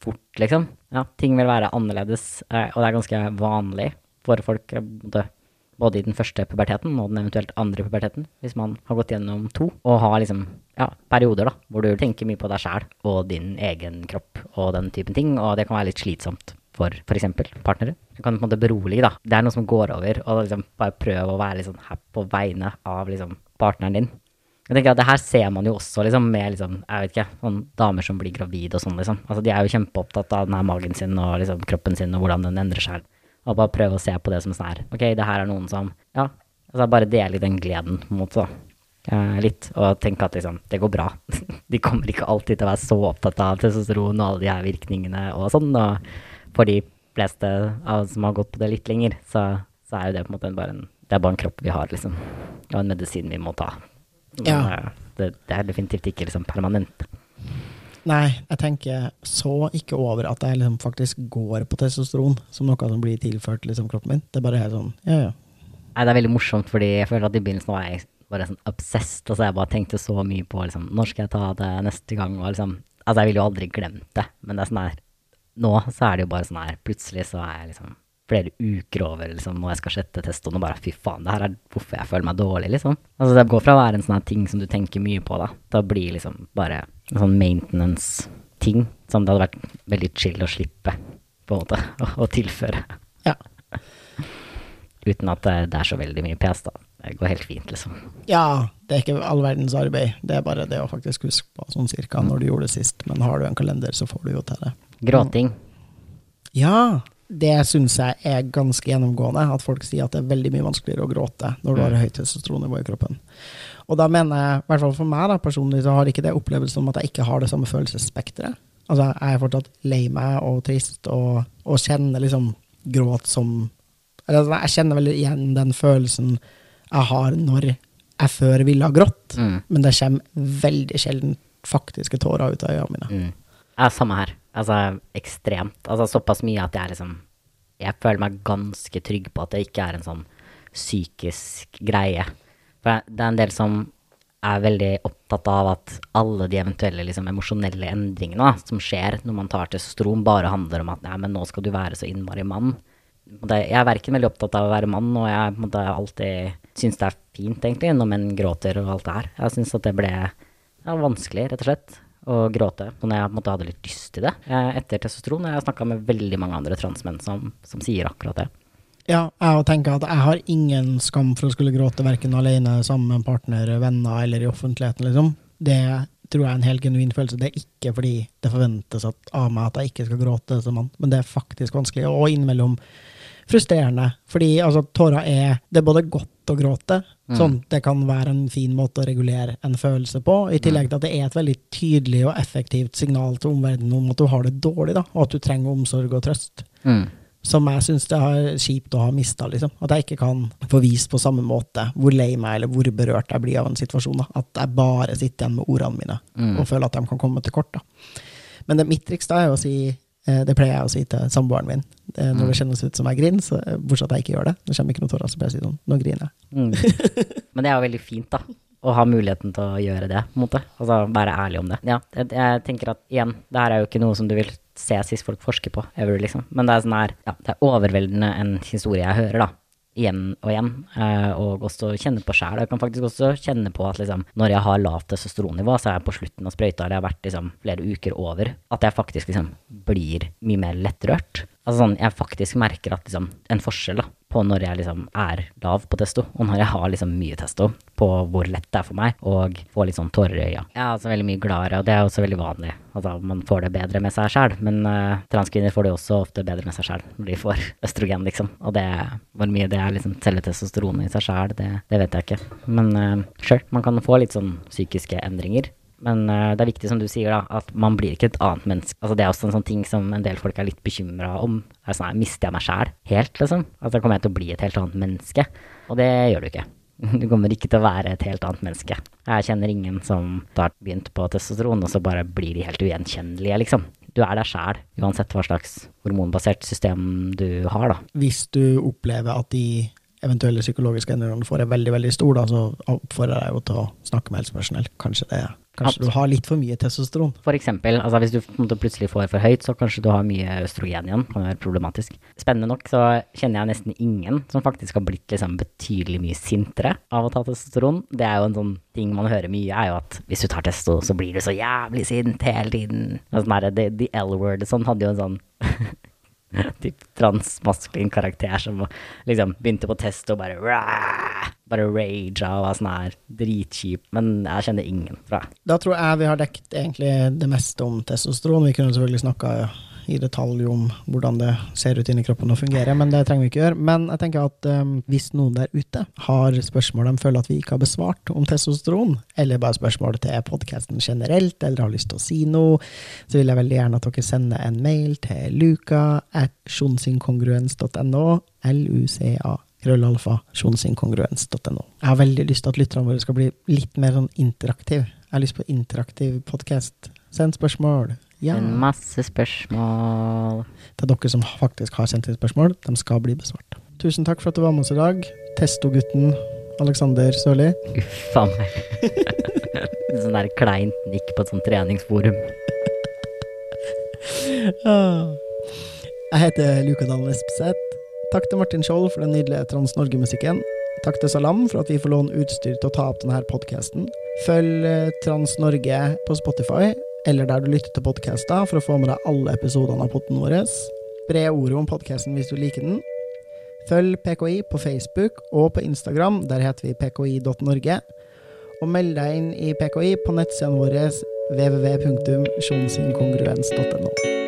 Speaker 2: fort, liksom. Ja, ting vil være annerledes, eh, og det er ganske vanlig for folk eh, både i den første puberteten og den eventuelt andre puberteten, hvis man har gått gjennom to, og har liksom, ja, perioder da, hvor du tenker mye på deg sjæl og din egen kropp og den typen ting, og det kan være litt slitsomt for f.eks. partnere. Du kan på en måte berolige, da. Det er noe som går over, og liksom bare prøve å være litt sånn her på vegne av liksom partneren din. Jeg tenker at det her ser man jo også liksom med liksom, jeg vet ikke, sånn damer som blir gravid og sånn, liksom. Altså de er jo kjempeopptatt av denne magen sin og liksom kroppen sin og hvordan den endrer seg. Og bare prøve å se på det som sånn her. Ok, det her er noen som Ja, altså bare dele den gleden, mot en. Eh, litt. Og tenke at liksom, det går bra. de kommer ikke alltid til å være så opptatt av testosteron og alle de her virkningene og sånn. Og for de fleste av oss som har gått på det litt lenger, så, så er jo det på en måte bare en Det er bare en kropp vi har, liksom. Og en medisin vi må ta. Men,
Speaker 1: Ja.
Speaker 2: eh, det, det er definitivt ikke liksom permanent.
Speaker 1: Nei, jeg tenker så ikke over at jeg liksom faktisk går på testosteron som noe som blir tilført liksom kroppen min. Det er bare helt sånn, ja, ja.
Speaker 2: Nei, det er veldig morsomt, fordi jeg føler at i begynnelsen var jeg bare sånn obsessed. Altså, jeg bare tenkte så mye på liksom, når skal jeg ta det neste gang, og liksom Altså, jeg ville jo aldri glemt det, men det er sånn her Nå så er det jo bare sånn her Plutselig så er jeg liksom flere uker over liksom, når jeg skal sette testoen, og bare fy faen, det her er hvorfor jeg føler meg dårlig, liksom. Altså, det går fra å være en sånn ting som du tenker mye på, da, til å bli liksom bare en sånn maintenance-ting som det hadde vært veldig chill å slippe, på en måte, å, å tilføre.
Speaker 1: Ja.
Speaker 2: Uten at det, det er så veldig mye pes, da. Det går helt fint, liksom.
Speaker 1: Ja, det er ikke all verdens arbeid. Det er bare det å faktisk huske på sånn cirka når du gjorde det sist. Men har du en kalender, så får du jo til det.
Speaker 2: Gråting.
Speaker 1: Ja, det syns jeg er ganske gjennomgående. At folk sier at det er veldig mye vanskeligere å gråte når du har høyt testosteronnivå i kroppen. Og da mener jeg, i hvert fall for meg da, personlig, så har ikke det opplevelsen om at jeg ikke har det samme følelsesspekteret. Altså, jeg er fortsatt lei meg og trist og, og kjenner liksom gråt som eller, altså, Jeg kjenner veldig igjen den følelsen jeg har når jeg før ville ha grått,
Speaker 2: Mm.
Speaker 1: men det kommer veldig sjelden faktiske tårer ut av øynene mine.
Speaker 2: Mm. Ja, samme her. Altså ekstremt. Altså såpass mye at jeg liksom Jeg føler meg ganske trygg på at det ikke er en sånn psykisk greie. For det er en del som er veldig opptatt av at alle de eventuelle liksom, emosjonelle endringene da, som skjer når man tar testosteron, bare handler om at nei, men nå skal du være så innmari mann. Jeg er verken veldig opptatt av å være mann, og jeg måtte alltid syns det er fint, egentlig, når menn gråter og alt det her. Jeg syns at det ble er vanskelig, rett og slett, å gråte når jeg på en måte hadde litt lyst til det eh, etter testosteron. Jeg har snakka med veldig mange andre transmenn som, som sier akkurat det.
Speaker 1: Ja, jeg tenker at jeg har ingen skam for å skulle gråte, verken alene, sammen med en partner, venner eller i offentligheten, liksom. Det tror jeg er en helt genuin følelse. Det er ikke fordi det forventes av meg at jeg ikke skal gråte som mann, men det er faktisk vanskelig, og innimellom frustrerende. Fordi altså, tårer er Det er både godt å gråte, mm. sånn det kan være en fin måte å regulere en følelse på, i tillegg til at det er et veldig tydelig og effektivt signal til omverdenen om at du har det dårlig, da, og at du trenger omsorg og trøst. Mm. Som jeg syns det er kjipt å ha mista, liksom. At jeg ikke kan få vist på samme måte hvor lei meg eller hvor berørt jeg blir av en situasjon. Da. At jeg bare sitter igjen med ordene mine mm. og føler at de kan komme til kort. Da. Men det mitt triks da er å si det pleier jeg å si til samboeren min når det mm. kjennes ut som jeg griner, så, eh, bortsett at jeg ikke gjør det. Det kommer ikke noen tårer, så pleier jeg å si sånn Nå griner jeg.
Speaker 2: Mm. Men det er jo veldig fint, da. Å ha muligheten til å gjøre det, på en måte. Altså være ærlig om det. Ja, jeg, jeg tenker at igjen, det her er jo ikke noe som du vil se sist folk forsker på, ever, liksom. Men det er sånn her, ja, det er overveldende en historie jeg hører, da igjen og igjen, eh, og også kjenne på sjæl. Jeg kan faktisk også kjenne på at liksom, når jeg har lavt testosteronnivå, så er jeg på slutten av sprøyta, eller jeg har vært liksom, flere uker over, at jeg faktisk liksom, blir mye mer lettrørt. Altså sånn, jeg faktisk merker at liksom, en forskjell da, på når jeg liksom er lav på testo, og når jeg har liksom mye testo, på hvor lett det er for meg, og får litt sånn tårer i øya. Jeg er altså veldig mye gladere, og det er også veldig vanlig. Altså, man får det bedre med seg sjæl, men uh, transkvinner får det også ofte bedre med seg sjæl når de får østrogen, liksom. Og det, hvor mye det er liksom selve i seg sjæl, det, det, vet jeg ikke. Men uh, sure, man kan få litt sånn psykiske endringer. Men uh, det er viktig, som du sier, da, at man blir ikke et annet menneske. Altså, det er også en sånn ting som en del folk er litt bekymra om. Det er sånn, Mister jeg meg sjæl helt, liksom? Altså, kommer jeg til å bli et helt annet menneske? Og det gjør du ikke. Du kommer ikke til å være et helt annet menneske. Jeg kjenner ingen som har begynt på testosteron, og så bare blir de helt ugjenkjennelige, liksom. Du er deg sjæl, uansett hva slags hormonbasert system du har, da.
Speaker 1: Hvis du opplever at de eventuelle psykologiske endringene får er veldig veldig stor, da, så oppfordrer jeg jo til å snakke med helsepersonell. Kanskje det Kanskje du har litt for mye testosteron.
Speaker 2: For eksempel, altså hvis du plutselig får for høyt, så kanskje du har mye østrogen igjen. Kan være problematisk. Spennende nok så kjenner jeg nesten ingen som faktisk har blitt liksom betydelig mye sintere av å ta testosteron. Det er jo en sånn ting man hører mye, er jo at hvis du tar testo, så blir du så jævlig sint hele tiden. Altså, der, the, the L-word sånn hadde jo en sånn typ transmaskulin karakter som liksom begynte på test og bare Rah! Bare rage og var sånn her dritkjip. Men jeg kjenner ingen fra.
Speaker 1: Da tror jeg vi har dekket egentlig det meste om testosteron. Vi kunne selvfølgelig snakka i detalj om hvordan det ser ut inni kroppen og fungerer, men det trenger vi ikke gjøre. Men jeg tenker at um, hvis noen der ute har spørsmål de føler at vi ikke har besvart om testosteron, eller bare spørsmål til podkasten generelt, eller har lyst til å si noe, så vil jeg veldig gjerne at dere sender en mail til luka at sjonsinkongruens.no, L-U-C-A krøllalfa, sjonsinkongruens.no. Jeg har veldig lyst til at lytterne våre skal bli litt mer sånn interaktiv. Jeg har lyst på interaktiv podkast. Send spørsmål.
Speaker 2: Ja. En masse spørsmål.
Speaker 1: Det er dere som faktisk har sendt inn spørsmål. De skal bli besvart. Tusen takk for at du var med oss i dag. Testogutten Alexander Sørli.
Speaker 2: Uffa meg. sånn der kleint nikk på et sånt treningsforum.
Speaker 1: Jeg heter Luka Dalen Espeseth. Takk til Martin Skjold for den nydelige Trans-Norge-musikken. Takk til Salam for at vi får låne utstyr til å ta opp denne podkasten. Følg eh, Trans-Norge på Spotify eller der du lytter til podkaster, for å få med deg alle episodene av potten vår. Spre ordet om podkasten hvis du liker den. Følg PKI på Facebook og på Instagram, der heter vi pki.norge. Og meld deg inn i PKI på nettsidene våre www.sjonsinkongruens.no.